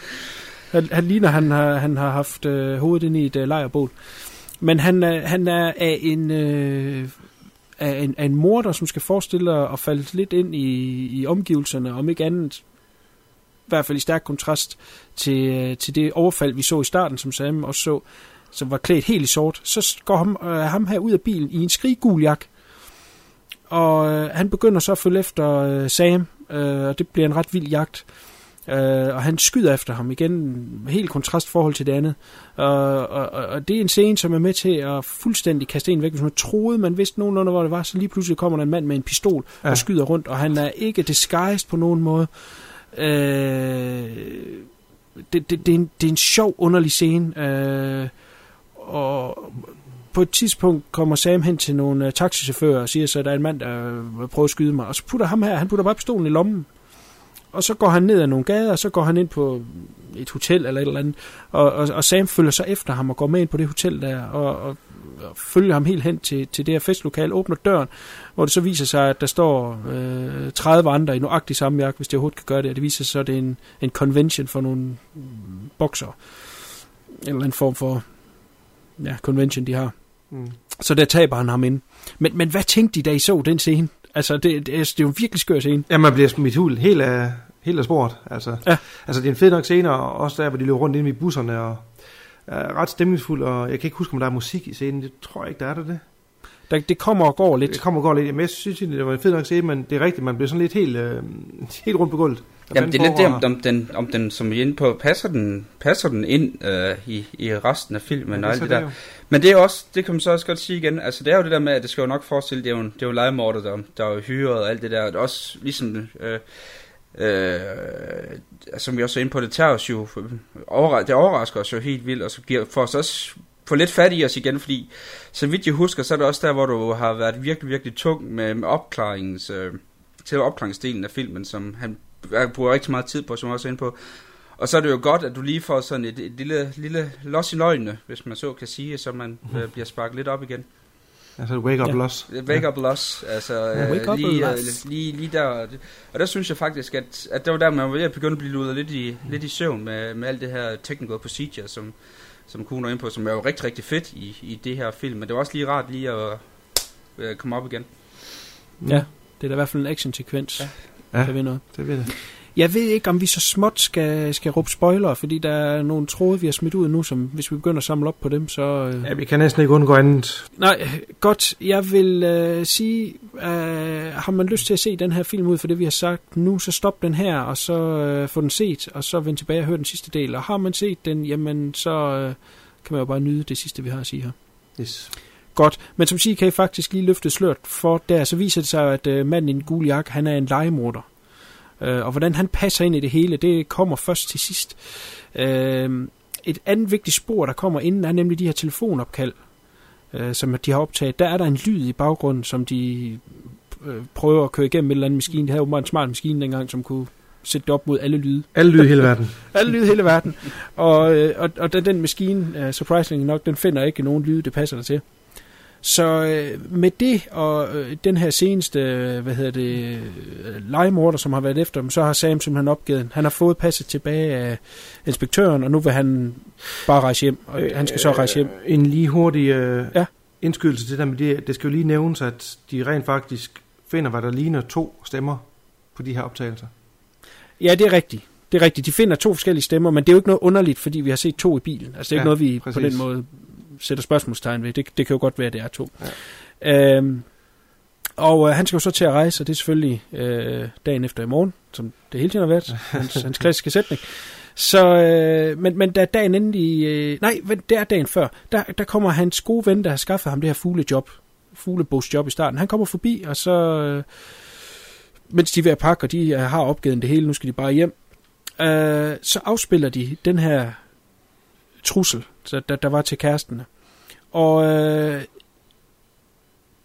Han, han ligner, han har, han har haft øh, hovedet ind i et øh, lejrbål. Men han, øh, han er af en, øh, af en, af en morder, som skal forestille at, at falde lidt ind i, i omgivelserne, om ikke andet, i hvert fald i stærk kontrast til, øh, til det overfald, vi så i starten, som Sam også så, som var klædt helt i sort. Så går ham, øh, ham her ud af bilen i en skriggul jakke, og øh, han begynder så at følge efter øh, Sam, øh, og det bliver en ret vild jagt. Øh, og han skyder efter ham igen, helt kontrastforhold til det andet. Og, og, og- og det er en scene, som er med til at fuldstændig kaste en væk. Hvis man troede, man vidste nogenlunde, hvor det var, så lige pludselig kommer der en mand med en pistol. Ja. og skyder rundt, og han er ikke disguised på nogen måde. Øh, det, det, det, er en, det er en sjov, underlig scene. Øh, og på et tidspunkt kommer Sam hen til nogle øh, taxichauffører og siger så, at der er en mand, der øh, prøver at skyde mig. Og så putter ham her, han putter bare pistolen i lommen. Og så går han ned ad nogle gader, og så går han ind på et hotel eller et eller andet. Og, og, og Sam følger så efter ham og går med ind på det hotel der, og, og, og følger ham helt hen til, til det her festlokale, åbner døren, hvor det så viser sig, at der står øh, 30 andre i nøjagtig samme jakke, hvis det overhovedet kan gøre det. Og det viser sig så, at det er en, en convention for nogle bokser. bokser. Eller en form for ja, convention, de har. Mm. Så der taber han ham ind. Men, men hvad tænkte de, da I så den scene? Altså, det, det, er- det er jo en virkelig skør scene. Ja, man bliver smidt hul helt af, helt af sporet. Altså, Ja. altså, det er en fed nok scene, og også der, hvor de løber rundt inde i busserne, og er ret stemningsfuld, og jeg kan ikke huske, om der er musik i scenen. Det tror jeg ikke, der er der det. Der, det kommer og går lidt. Det kommer og går lidt. Men jeg synes, egentlig, det var en fed nok scene, men det er rigtigt, man bliver sådan lidt helt, øh, helt rundt på gulvet. Jamen, det er lidt det, om, om, den, om den, som vi er inde på, passer den, passer den ind øh, i, i resten af filmen her? og Ja, alt det der. jo. Men det er også, det kan man så også godt sige igen, altså det er jo det der med, at det skal jo nok forestille, det er jo det er jo legemorder, der, der er jo hyret og alt det der, og det er også ligesom, øh, øh, som vi også er inde på, det tager os jo, overra- det overrasker os jo helt vildt, og så giver, får os også få lidt fat i os igen, fordi så vidt jeg husker, så er det også der, hvor du har været virkelig, virkelig tung med, med opklarings, øh, til opklaringsdelen af filmen, som han bruger rigtig meget tid på, som jeg også er inde på. Og så er det jo godt, at du lige får sådan et, et lille, lille los i løgne, hvis man så kan sige, så man øh, bliver sparket lidt op igen. Altså, wake up Ja. loss. Wake up loss, altså Ja, wake øh, up lige, loss. øh, lige, lige der. Og der synes jeg faktisk, at, at det var der, man var ved at begynde at blive ludet lidt i, lidt i søvn med, med alt det her technical procedure, som, som Kuhn er inde på, som er jo rigtig, rigtig fedt i, i det her film. Men det var også lige rart lige at øh, komme op igen. Ja, det er da i hvert fald en action-sekvens, Ja. ja. Der vil noget. Det ved det. Jeg ved ikke, om vi så småt skal, skal råbe spoiler, fordi der er nogle tråde, vi har smidt ud nu, som hvis vi begynder at samle op på dem, så... Øh... Ja, vi kan næsten ikke undgå andet. Nej, godt. Jeg vil øh, sige, øh, har man lyst til at se den her film ud for det, vi har sagt nu, så stop den her, og så øh, få den set, og så vend tilbage og høre den sidste del. Og har man set den, jamen så øh, kan man jo bare nyde det sidste, vi har at sige her. Yes. Godt, men som siger, kan I faktisk lige løfte slørt for der, så viser det sig, at øh, manden i den gule jakke, han er en legemorder. Øh, og hvordan han passer ind i det hele, det kommer først til sidst. Øh, et andet vigtigt spor, der kommer inden, er nemlig de her telefonopkald, øh, som de har optaget. Der er der en lyd i baggrunden, som de øh, prøver at køre igennem et eller andet maskine. Det havde jo en smart maskine dengang, som kunne sætte det op mod alle lyde. Alle lyde i hele verden. alle lyde i hele verden. Og, øh, og, og den, den maskine, uh, surprisingly nok, den finder ikke nogen lyde, det passer der til. Så øh, med det og øh, den her seneste, øh, hvad hedder det, øh, legemorder, som har været efter dem, så har Sam simpelthen opgivet. Han har fået passet tilbage af inspektøren, og nu vil han bare rejse hjem, og øh, han skal så rejse hjem. Øh, en lige hurtig øh, Ja. indskydelse til det der med det. Det skal jo lige nævnes, at de rent faktisk finder, hvad der ligner to stemmer på de her optagelser. Ja, det er rigtigt. Det er rigtigt. De finder to forskellige stemmer, men det er jo ikke noget underligt, fordi vi har set to i bilen. Altså det er Ja, ikke noget, vi præcis. på den måde sætter spørgsmålstegn ved. Det, det kan jo godt være, at det er to. Ja. Øhm, og øh, han skal jo så til at rejse, og det er selvfølgelig øh, dagen efter i morgen, som det hele tiden har været, hans, hans klassiske sætning. Så, øh, men, men da dagen endelig, øh, nej, det er dagen før, der, der kommer hans gode ven, der har skaffet ham det her fuglejob, fuglebogsjob i starten. Han kommer forbi, og så, øh, mens de er ved at pakke, og de øh, har opgivet det hele, nu skal de bare hjem, øh, så afspiller de den her trussel, så der, der var til kæresterne. Og øh,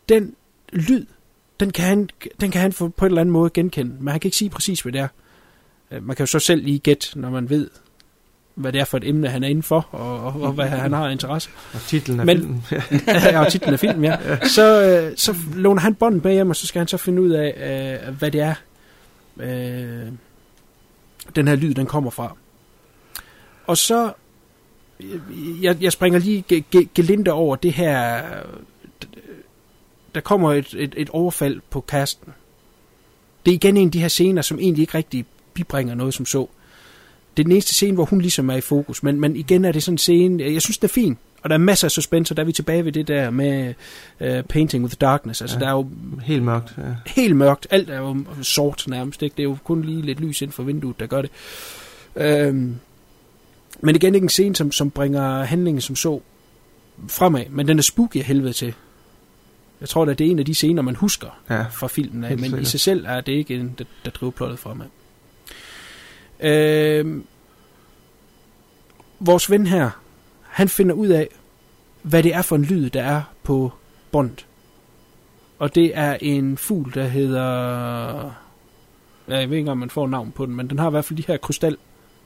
den lyd, den kan, han, den kan han få på en eller anden måde genkende, men han kan ikke sige præcis, hvad det er. Øh, Man kan jo så selv lige gætte, når man ved, hvad det er for et emne, han er inden for, og, og, og hvad han har interesse. Og titlen af Men- filmen. Ja. og titlen af filmen, ja. Så, øh, så låner han bånden bag hjem, og så skal han så finde ud af, øh, hvad det er, øh, den her lyd, den kommer fra. Og så, jeg, jeg springer lige ge- ge- gelinde over det her, der kommer et, et, et overfald på kasten. Det er igen en af de her scener, som egentlig ikke rigtig bibringer noget som så. Det er den eneste scene, hvor hun ligesom er i fokus, men, men igen er det sådan en scene, jeg synes, det er fint. Og der er masser af suspense, og der er vi tilbage ved det der med uh, Painting with Darkness. Altså, Ja. ja. der er jo Helt mørkt. Ja. helt mørkt. Alt er jo sort nærmest. Ikke? Det er jo kun lige lidt lys ind for vinduet, der gør det. Øhm, men igen ikke en scene, som, som bringer handlingen som så fremad. Men den er spooky af helvede til. Jeg tror, at det er en af de scener, man husker ja. fra filmen af, men i sikkert. sig selv er det ikke en, der, der driver plottet fremad. Øhm, vores ven her, han finder ud af, hvad det er for en lyd, der er på båndet. Og det er en fugl, der hedder... Ja, jeg ved ikke, om man får navn på den, men den har i hvert fald de her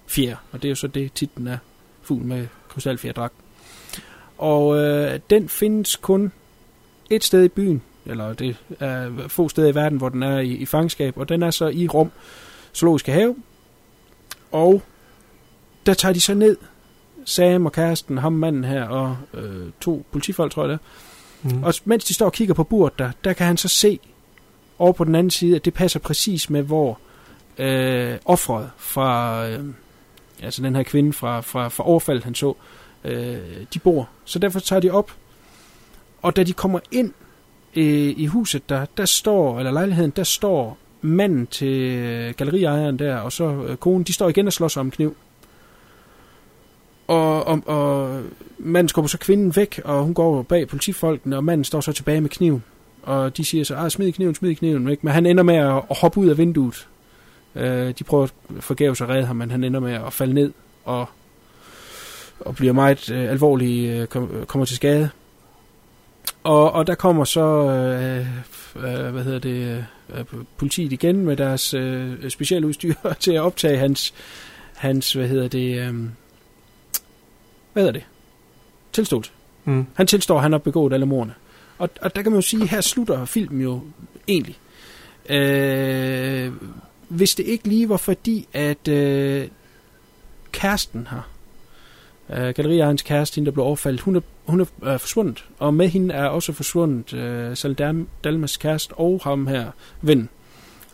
krystalfjer, og det er jo så det titlen er fugl med krystalfjerdragt. Og øh, den findes kun et sted i byen, eller det er få steder i verden, hvor den er i, i fangenskab, og den er så i Rom Zoologiske Have. Og der tager de så ned, Sam og kæresten, ham manden her, og øh, to politifolk, tror jeg det. Mm. Og mens de står og kigger på burt der, der kan han så se over på den anden side, at det passer præcis med, hvor øh, offret fra, øh, altså den her kvinde fra, fra, fra overfaldet, han så, øh, de bor. Så derfor tager de op, og da de kommer ind øh, i huset, der, der står, eller lejligheden, der står manden til øh, galleriejeren der, og så øh, konen, de står igen og slås om kniv. Og, og, og manden skubber så kvinden væk, og hun går bag politifolkene, og manden står så tilbage med kniven. Og de siger så, ah, smid kniven, smid kniven væk. Men han ender med at, at hoppe ud af vinduet. Øh, de prøver forgæves at redde ham, men han ender med at falde ned og, og bliver meget øh, alvorlig, øh, kom, kommer til skade. Og, og der kommer så, øh, øh, hvad hedder det, øh, politiet igen med deres øh, specielle udstyr til at optage hans, hans hvad hedder det, øh, hvad hedder det, tilståelse. Mm. Han tilstår, at han har begået alle mordene. Og, og der kan man jo sige, at her slutter filmen jo egentlig. Øh, hvis det ikke lige var fordi, at øh, kæresten her, øh, galleriejernes kæreste, hende der blev overfaldt, hun er, hun er øh, forsvundet. Og med hende er også forsvundet øh, Saldam, Dalmas kæreste og ham her ven.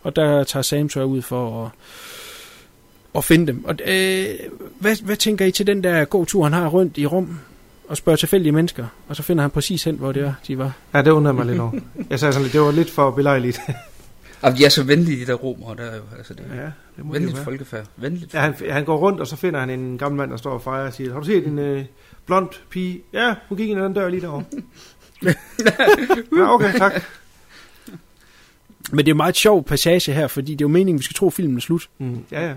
Og der tager Sam så ud for at at finde dem. Og, øh, hvad, hvad tænker I til den der gåtur, han har rundt i rum og spørger tilfældige mennesker, og så finder han præcis hen, hvor det er, de var. Ja, det undrer mig lidt over. Jeg sagde sådan lidt, det var lidt for belejligt. Og de er så venlige, de der romere, der er jo, altså det ja, det må venligt være. folkefærd. Venligt. Ja, han, han går rundt, og så finder han en gammel mand, der står og fejrer og siger, har du set en øh, blond pige? Ja, hun gik ind ad den dør lige derovre. ja, okay, tak. Men det er en meget sjov passage her, fordi det er jo meningen, vi skal tro, at filmen er slut. Mm, ja,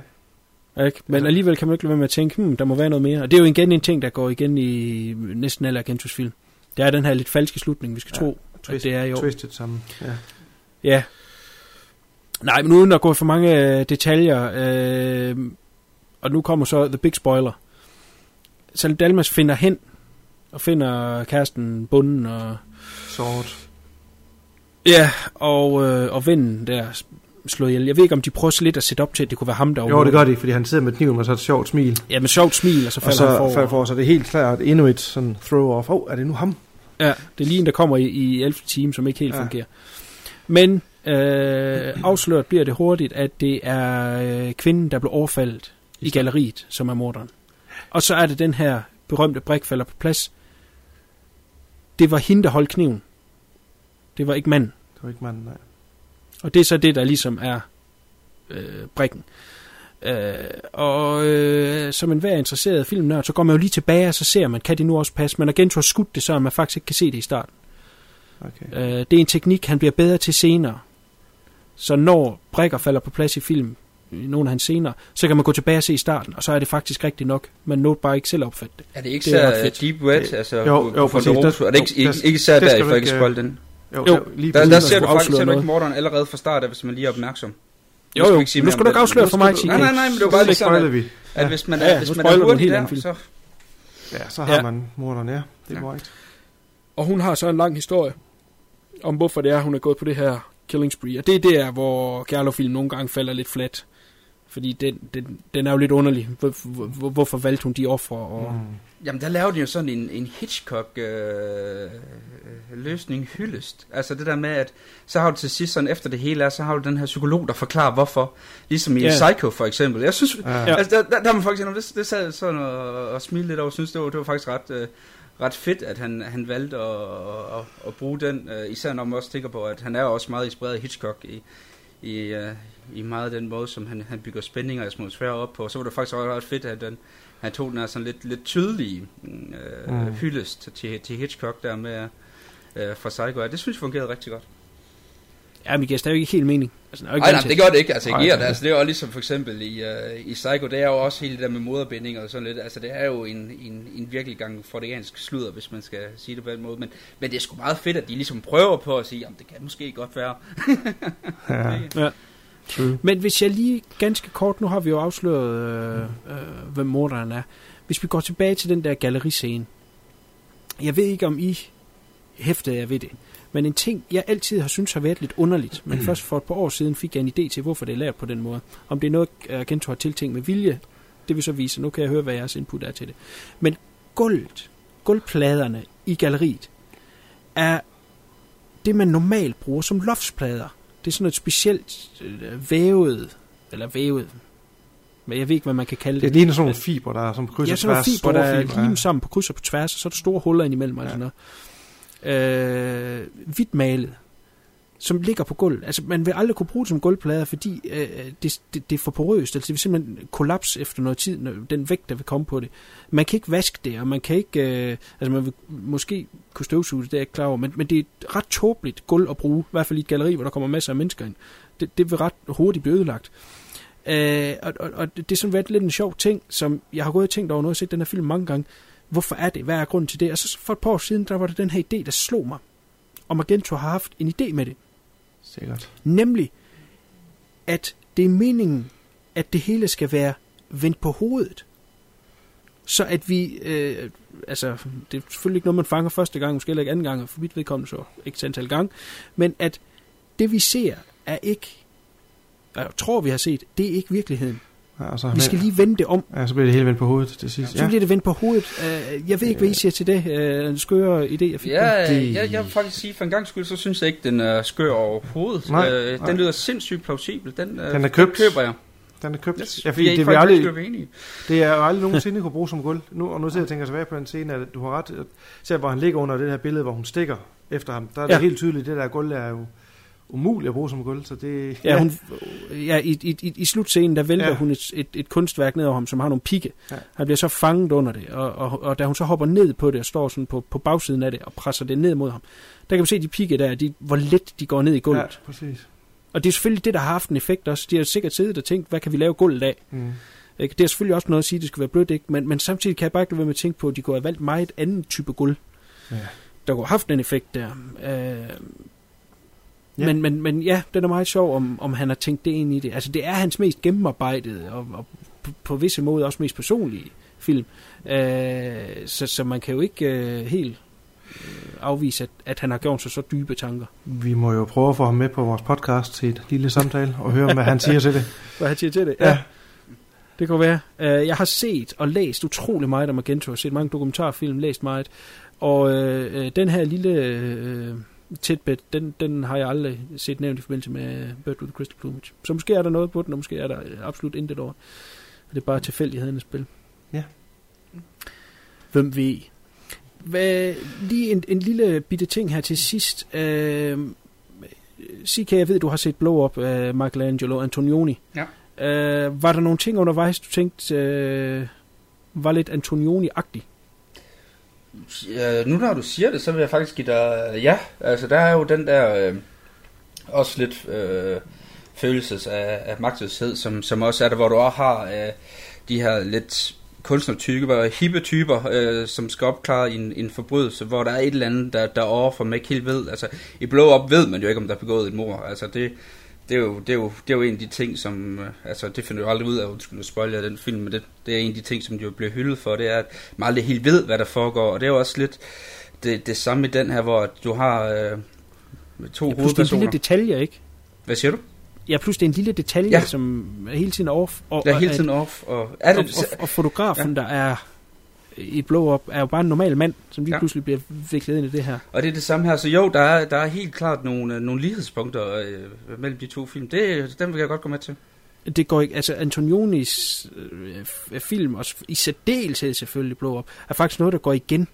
ja. Ikke? Men alligevel kan man ikke lade være med at tænke, hmm, der må være noget mere. Og det er jo igen en ting, der går igen i næsten alle Argentos film. Det er den her lidt falske slutning, vi skal Ja. tro, at det er jo. Twisted sammen. Ja. Ja. Nej, men uden at gå for mange øh, detaljer, øh, og nu kommer så The Big Spoiler. Så Dalmas finder hen, og finder kæresten bunden, og, Sort. ja, og, øh, og vennen der slået ihjel. Jeg ved ikke, om de prøver så lidt at sætte op til, at det kunne være ham, der Jo, det gør de, fordi han sidder med kniven med så et sjovt smil. Ja, med sjovt smil, og så Og falder så han forover. falder for, så det er helt klart endnu et sådan throw-off. Åh, oh, er det nu ham? Ja, det er lige en, der kommer i, i 11. time, som ikke helt ja. fungerer. Men øh, afsløret bliver det hurtigt, at det er øh, kvinden, der blev overfaldet i galleriet, som er morderen. Og så er det den her berømte brik falder på plads. Det var hende, der holdt kniven. Det var ikke manden. Det var ikke manden, nej. Og det er så det, der ligesom er øh, brikken. Øh, og øh, som en hver interesseret filmnørd, så går man jo lige tilbage, og så ser man, kan det nu også passe? Men Argento har skudt det, så man faktisk ikke kan se det i starten. Okay. Øh, det er en teknik, han bliver bedre til senere. Så når brikker falder på plads i film, i nogle af hans scener, så kan man gå tilbage og se i starten, og så er det faktisk rigtigt nok. Man nåede bare ikke selv at opfatte det. Er det ikke Det er så fedt. Deep Red, Det- altså jo, jo, jo, jo, præcis. Er det ikke, Der- ikke, der- ikke især der, skal I du får ikke ikke, spoil den? Jo, Jo, jo lige Der, præcis, der man ser du faktisk ser du ikke morderen allerede fra start hvis man lige er opmærksom. Jo, jo, nu skal du ikke afsløre for mig, Nej, nej, nej, men det var bare lige sådan, at, vi. at hvis man er, hvis man er hurtig der, så... Ja, så har Ja. man morderen, ja. Det er Ja. korrekt. Og hun har så en lang historie om, hvorfor det er, hun er gået på det her killing spree. Og det er der, hvor Gerlo-film nogle gange falder lidt flat. Fordi den, den, den er jo lidt underlig. Hvor, hvor, hvorfor valgte hun de ofre? Og... Mm. Jamen, der lavede de jo sådan en, en Hitchcock-løsning hyldest. Altså det der med, at så har du til sidst sådan, efter det hele er, så har du den her psykolog, der forklarer hvorfor. Ligesom i Ja. Psycho for eksempel. Jeg synes, Ja. Altså der, der, der, er man faktisk, det, det sad sådan og, og smile lidt over, synes det var, det var faktisk ret, øh, ret fedt, at han, han valgte at, at, at bruge den, øh, især når man også tænker på, at han er også meget inspireret af Hitchcock i, i, øh, i meget den måde, som han, han bygger spænding og atmosfære op på. Så var det faktisk også ret fedt, at den, han tog den her sådan lidt, lidt tydelige øh, Mm. hyldest til, til Hitchcock der med øh, fra Psycho. Det synes jeg fungerede rigtig godt. Ja, men det giver stadig ikke helt mening. Altså, der er jo ikke grund nej, det gør det ikke. Altså, jeg giver det. Altså, det er jo ligesom for eksempel i, uh, i Psycho, det er jo også hele det der med moderbinding og sådan lidt. Altså, det er jo en, en, en virkelig gang freudiansk sludder, hvis man skal sige det på den måde. Men, men det er sgu meget fedt, at de ligesom prøver på at sige, jamen, det kan måske godt være. Ja. Ja. True. Men hvis jeg lige ganske kort, nu har vi jo afsløret, øh, øh, hvem morderen er. Hvis vi går tilbage til den der galleriscene. Jeg ved ikke, om I hæftede jeg ved det. Men en ting, jeg altid har syntes har været lidt underligt, men først for et par år siden fik jeg en idé til, hvorfor det er lavet på den måde. Om det er noget, Argento har tiltænkt med vilje, det vil så vise. Nu kan jeg høre, hvad jeres input er til det. Men gulvet, gulvpladerne i galleriet, er det, man normalt bruger som loftsplader. Det er sådan et specielt øh, vævet, eller vævet, men jeg ved ikke, hvad man kan kalde det. Det ligner sådan nogle fiber, der er som krydser Ja, sådan nogle tværs. fiber, der er limet sammen på kryds og på tværs, og så er der store huller indimellem og Ja. sådan noget. Øh, hvidt malet, som ligger på gulvet. Altså, man vil aldrig kunne bruge det som gulvplader, fordi øh, det, det, det er for porøst. Altså, det vil simpelthen kollapse efter noget tid, når den vægt, der vil komme på det. Man kan ikke vaske det, og man kan ikke... Øh, altså, man vil måske kunne støvsuge det, det er jeg ikke klar over, men, men det er et ret tåbeligt gulv at bruge, i hvert fald i et galleri, hvor der kommer masser af mennesker ind. Det, det vil ret hurtigt blive ødelagt. Øh, og, og, og det er sådan været lidt en sjov ting, som jeg har gået og tænkt over, nu har set den her film mange gange. Hvorfor er det? Hvad er grunden til det? Og så for et par år siden, der var der den her idé, der slog mig. Og Magento har haft en idé med det. Sikkert. Nemlig, at det er meningen, at det hele skal være vendt på hovedet. Så at vi, øh, altså, det er selvfølgelig ikke noget, man fanger første gang, måske heller ikke anden gang, og for mit vedkommende så ikke et antal gange, men at det vi ser er ikke, jeg tror vi har set, det er ikke virkeligheden. Ja, og så, Vi skal lige vende det om. ja, så bliver det hele vendt på hovedet til sidst. Så bliver det vendt på hovedet. Øh, Jeg ved ikke, hvad I siger til det. Øh, En skøre idé, jeg fik. Ja, Det- jeg, jeg vil faktisk sige, for en gang skyld, så synes jeg ikke, den er skør overhovedet. Nej, øh, nej. den lyder sindssygt plausibel. Den, øh, Den er købt. køber jeg. Den er købt. Yes, ja, vi fordi er det, ikke vil aldrig... det er jo aldrig nogensinde kunne bruge som gulv. Nu, og nu sidder jeg og tænker tilbage på den scene, at du har ret. Selv hvor han ligger under det her billede, hvor hun stikker efter ham, der er det Ja. helt tydeligt, det der gulv er jo umuligt at bruge som gulv. Så det, Ja, hun, ja i, i, i, i slutscenen, der vælter ja. Ja. hun et, et, et kunstværk ned over ham, som har nogle pigge. Ja. Ja. Han bliver så fanget under det, og, og, og da hun så hopper ned på det, og står sådan på, på bagsiden af det, og presser det ned mod ham, der kan vi se de pigge der, de, hvor let de går ned i gulvet. Ja, Ja. præcis. Og det er selvfølgelig det, der har haft en effekt også. De har sikkert siddet og tænkt, hvad kan vi lave gulvet af? Mm. Ikke? Det er selvfølgelig også noget at sige, at det skal være blødt, ikke? Men, men samtidig kan jeg bare ikke lade være med at tænke på, at de kunne have valgt meget anden type gulv, Ja. der kunne have haft en effekt der. Øh, Ja. ja. men, men, men ja, den er meget sjov, om, om han har tænkt det ind i det. Altså, det er hans mest gennemarbejdede, og, og på, på visse måder også mest personlige film. Øh, så, så man kan jo ikke øh, helt øh, afvise, at, at han har gjort sig så dybe tanker. Vi må jo prøve at få ham med på vores podcast til et lille samtale, og høre, hvad han siger til det. Hvad han siger til det? Ja. Det kan være. Uh, jeg har set og læst utrolig meget om Argento. Jeg har set mange dokumentarfilm, læst meget. Og uh, den her lille uh, tidbit, den, den har jeg aldrig set nævnt i forbindelse med Bird with the Crystal Plumage. Så måske er der noget på den, og måske er der absolut intet over. Det er bare tilfældighedens spil. Ja. Hvem ved? Hvad, lige en, en lille bitte ting her til sidst. Uh, CK, jeg ved, du har set Blow Up af Michelangelo Antonioni. Ja. Uh, var der nogle ting undervejs, du tænkte uh, var lidt Antonioni-agtig? Ja, nu når du siger det, så vil jeg faktisk give dig... Ja, altså der er jo den der... Øh, også lidt øh, følelses af, af magtløshed, som, som også er der, hvor du også har øh, de her lidt kunstnertyper, hippe typer, øh, som skal opklare en, en forbrydelse, hvor der er et eller andet, der, der overfor man ikke helt ved. Altså, i Blow Up ved man jo ikke, om der er begået et mord. Altså, det, det, er jo, det, er jo, det er jo en af de ting, som... øh, Altså, det finder du aldrig ud af, undskyld, nu spoiler jeg den film, men det, det er en af de ting, som de jo bliver hyldet for, det er, at man aldrig helt ved, hvad der foregår, og det er jo også lidt det, det samme i den her, hvor du har øh, to Ja, plus det er en hovedpersoner. lille detalje, ikke? Hvad siger du? Ja, plus det er en lille detalje, Ja. ja. som er hele tiden off. Og, er hele og- tiden off, og er og, det, og, og fotografen, ja. der er i Blow Up, er jo bare en normal mand, som lige Ja. pludselig bliver viklet ind i det her. Og det er det samme her, så jo, der er, der er helt klart nogle, øh, nogle lighedspunkter øh, mellem de to film. Det, den vil jeg godt gå med til. Det går ikke, altså Antonionis øh, film, og i særdeleshed selvfølgelig Blow Up, er faktisk noget, der går igen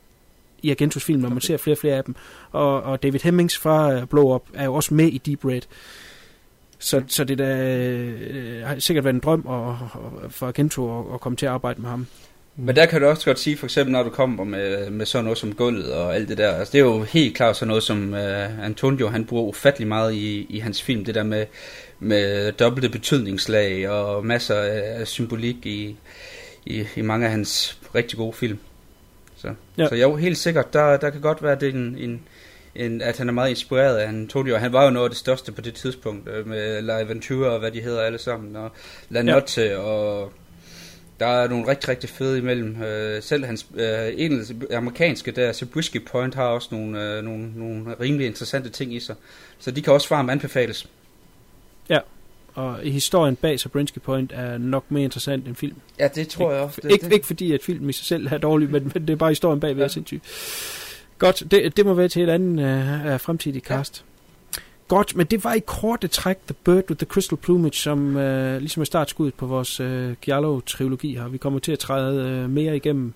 i Argentos film, når man ser flere og flere af dem. Og, og David Hemmings fra øh, Blow Up er jo også med i Deep Red. Så, så det da, øh, har sikkert været en drøm at, at, for Argento at, at komme til at arbejde med ham. Men der kan du også godt sige, for eksempel når du kommer med, med sådan noget som gulvet og alt det der, altså det er jo helt klart sådan noget som uh, Antonio, han bruger ufattelig meget i, i hans film, det der med, med dobbelte betydningslag og masser af symbolik i, i, i mange af hans rigtig gode film. Så, ja. Så jo, helt sikkert, der, der kan godt være det en, en, en, at han er meget inspireret af Antonio. Han var jo noget af det største på det tidspunkt, øh, med La Aventura og hvad de hedder alle sammen, og La Notte ja. og der er nogle rigtig, rigtig fede imellem. Øh, selv hans øh, engelske, amerikanske der, Zabriskie Point, har også nogle, øh, nogle, nogle rimelig interessante ting i sig. Så de kan også varmt anbefales. Og historien bag Sabrinsky Point er nok mere interessant end film. Ja, det tror jeg også. Det, ikke, det. ikke fordi, at filmen i sig selv er dårlig, men, men det er bare historien bagved, ja. er sindssygt. Godt, det, det må være til et andet uh, fremtidigt cast. Ja. Godt, men det var i korte træk The Bird with the Crystal Plumage, som øh, ligesom er startskuddet på vores øh, Giallo-trilogi her. Vi kommer til at træde øh, mere igennem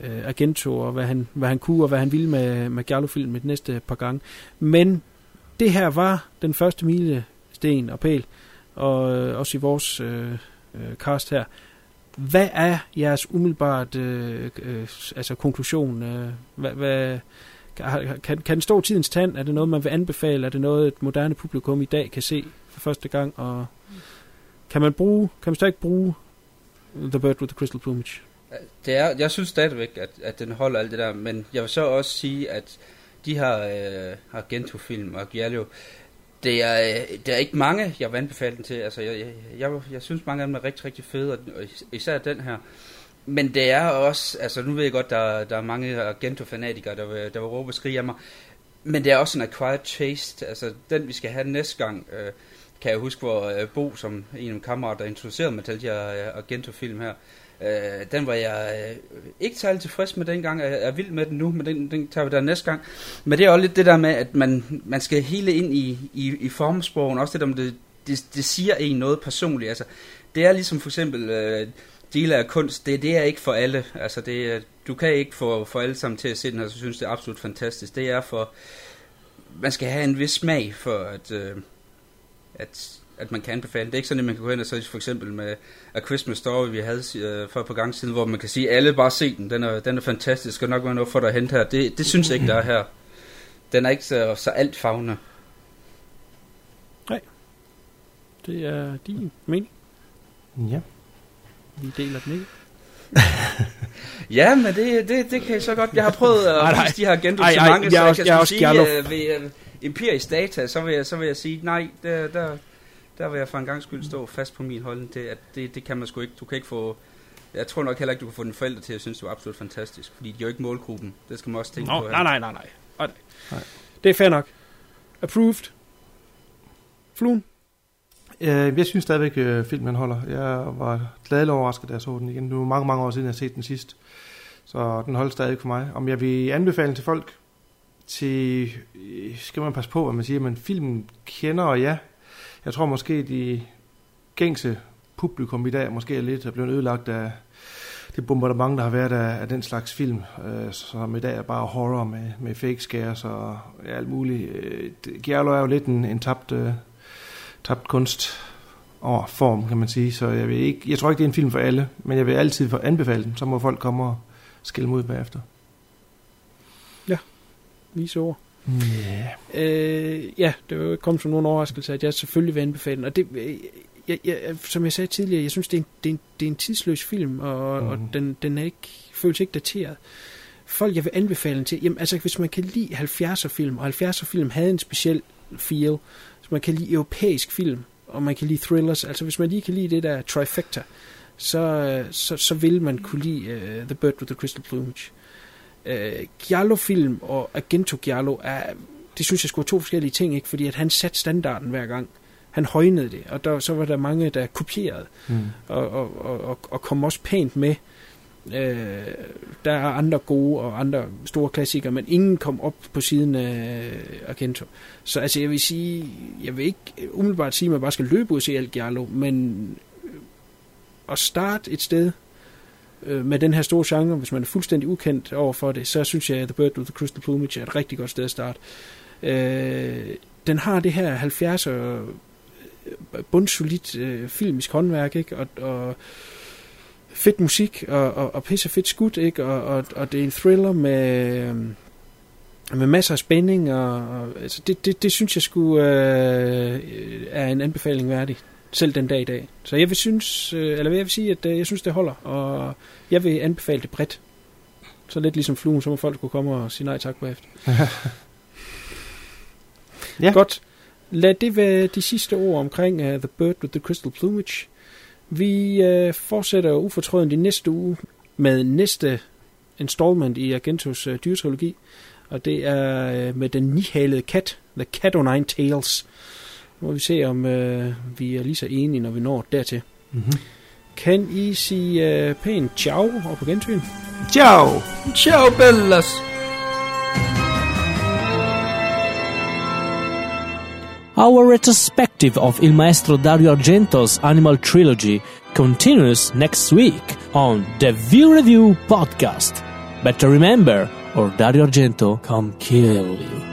øh, Argento, og hvad han, hvad han kunne, og hvad han ville med, med Giallo-filmen de næste par gange. Men det her var den første milesten og pæl, og øh, også i vores øh, øh, cast her. Hvad er jeres umiddelbart øh, øh, altså konklusion? Øh, hvad, hvad, kan, kan, kan den stå tidens tand? Er det noget, man vil anbefale? Er det noget, et moderne publikum i dag kan se for første gang? Og kan man bruge, kan man stadig bruge The Bird with the Crystal Plumage? Det er, jeg synes stadigvæk, at, at den holder alt det der, men jeg vil så også sige, at de her øh, Argento-film og Giallo, det er, øh, det er ikke mange, jeg vil anbefale den til. Altså, jeg, jeg, jeg, jeg synes, mange af dem er rigtig, rigtig fede, og og især den her. Men det er også, altså nu ved jeg godt, der, der er mange Argento-fanatikere, der vil, der vil råbe og skrige af mig, men det er også en acquired taste. Altså, den vi skal have næste gang, øh, kan jeg huske, hvor øh, Bo, som en af mine kammerater, der introducerede mig til de her øh, Argento-film her, øh, den var jeg øh, ikke særlig tilfreds med dengang. Jeg er vild med den nu, men den, den tager vi der næste gang. Men det er også lidt det der med, at man, man skal hele ind i, i, i formsprogen, også det der med, det, det, det siger en noget personligt. Altså, det er ligesom for eksempel øh, dele af kunst, det, det er ikke for alle. Altså det, er- du kan ikke få for alle sammen til at se den, og så synes det er absolut fantastisk. Det er for, man skal have en vis smag for, at, øh, at, at man kan anbefale. Det er ikke sådan, at man kan gå ind og så for eksempel med A Christmas Story, vi havde øh, for et par gange siden, hvor man kan sige, alle bare se den, den er, den er fantastisk, skal nok være noget for dig at hente her. Det, det synes jeg ikke, der er her. Den er ikke så, så alt fagne. Det er din mening. Ja. Vi deler den ikke. Ja, men det, det, det kan jeg så godt. Jeg har prøvet at nej. vise de her Ej, til mange, jeg så er jeg også- kan jeg er sige, øh, ved øh, Empirisk Data, så vil, jeg, så vil jeg sige, nej, der, der, der vil jeg for en gang skyld stå fast på min holdning. Det, at det, det kan man sgu ikke. Du kan ikke få... Jeg tror nok heller ikke, du kan få dine forældre til at synes, det var absolut fantastisk. Fordi de er jo ikke målgruppen. Det skal man også tænke Nå, på. nej, nej, nej. nej. Nej. Det er fair nok. Approved. Fluen. Øh, jeg synes stadigvæk, at filmen holder. Jeg var glad overrasket, da jeg så den igen. Det er mange, mange år siden, jeg har set den sidst. Så den holder stadig for mig. Om jeg vil anbefale den til folk, til, øh, skal man passe på, hvad man siger, men filmen kender, og ja, jeg tror måske, de gængse publikum i dag måske er lidt er blevet ødelagt af det bombardement, der har været af, af den slags film, øh, som i dag er bare horror med, med fake scares og ja, alt muligt. Øh, Giallo er jo lidt en, en tabt, øh, tabt kunst over form, kan man sige. Så jeg, vil ikke, jeg tror ikke, det er en film for alle, men jeg vil altid anbefale den. Så må folk komme og skille ud bagefter. Vise ord. Ja. Øh, ja, det kommet som nogen overraskelse, at jeg selvfølgelig vil anbefale den. Og det, øh, jeg, jeg, som jeg sagde tidligere, jeg synes, det er en, det er en, det er en tidsløs film, og, mm. og Mhm. den, den er ikke, føles ikke dateret. Folk, jeg vil anbefale den til, jamen altså, hvis man kan lide 70'er film, og 70'er film havde en speciel feel, hvis man kan lide europæisk film, og man kan lide thrillers, altså hvis man lige kan lide det der trifecta, så, så, så vil man kunne lide uh, The Bird with the Crystal Plumage. Uh, Giallo-film og Agento Giallo er, det synes jeg skulle to forskellige ting, ikke? fordi at han satte standarden hver gang. Han højnede det, og der, så var der mange, der kopierede, Mm. og, og, og, og, og kom også pænt med. Øh, der er andre gode og andre store klassikere, men ingen kom op på siden af øh, Argento. Så altså, jeg vil sige, jeg vil ikke umiddelbart sige, at man bare skal løbe ud og se alt Giallo, men øh, at starte et sted øh, med den her store genre, hvis man er fuldstændig ukendt over for det, så synes jeg, at The Bird with the Crystal Plumage er et rigtig godt sted at starte. Øh, den har det her 70'er øh, bundsolidt øh, filmisk håndværk, ikke? Og, og fedt musik, og, og, og pisse fedt skud, ikke? Og, og, og det er en thriller med, øh, med masser af spænding, og, og altså det, det, det synes jeg skulle øh, er en anbefaling værdig, selv den dag i dag. Så jeg vil synes, øh, eller jeg vil sige, at øh, jeg synes, det holder, og jeg vil anbefale det bredt. Så lidt ligesom fluen, så må folk kunne komme og sige nej tak bagefter. Ja. Godt. Lad det være de sidste ord omkring uh, The Bird with the Crystal Plumage. Vi uh, fortsætter ufortrødent i næste uge med næste installment i Argentos uh, dyretrilogi. Og det er uh, med den nihalede kat, The Cat o' Nine Tails. Nu må vi se, om uh, vi er lige så enige, når vi når dertil. Mm-hmm. Kan I sige uh, pænt ciao og på gensyn? Ciao! Ciao, Bellas! Our retrospective of Il Maestro Dario Argento's Animal Trilogy continues next week on the View Review podcast. Better remember, or Dario Argento come kill you.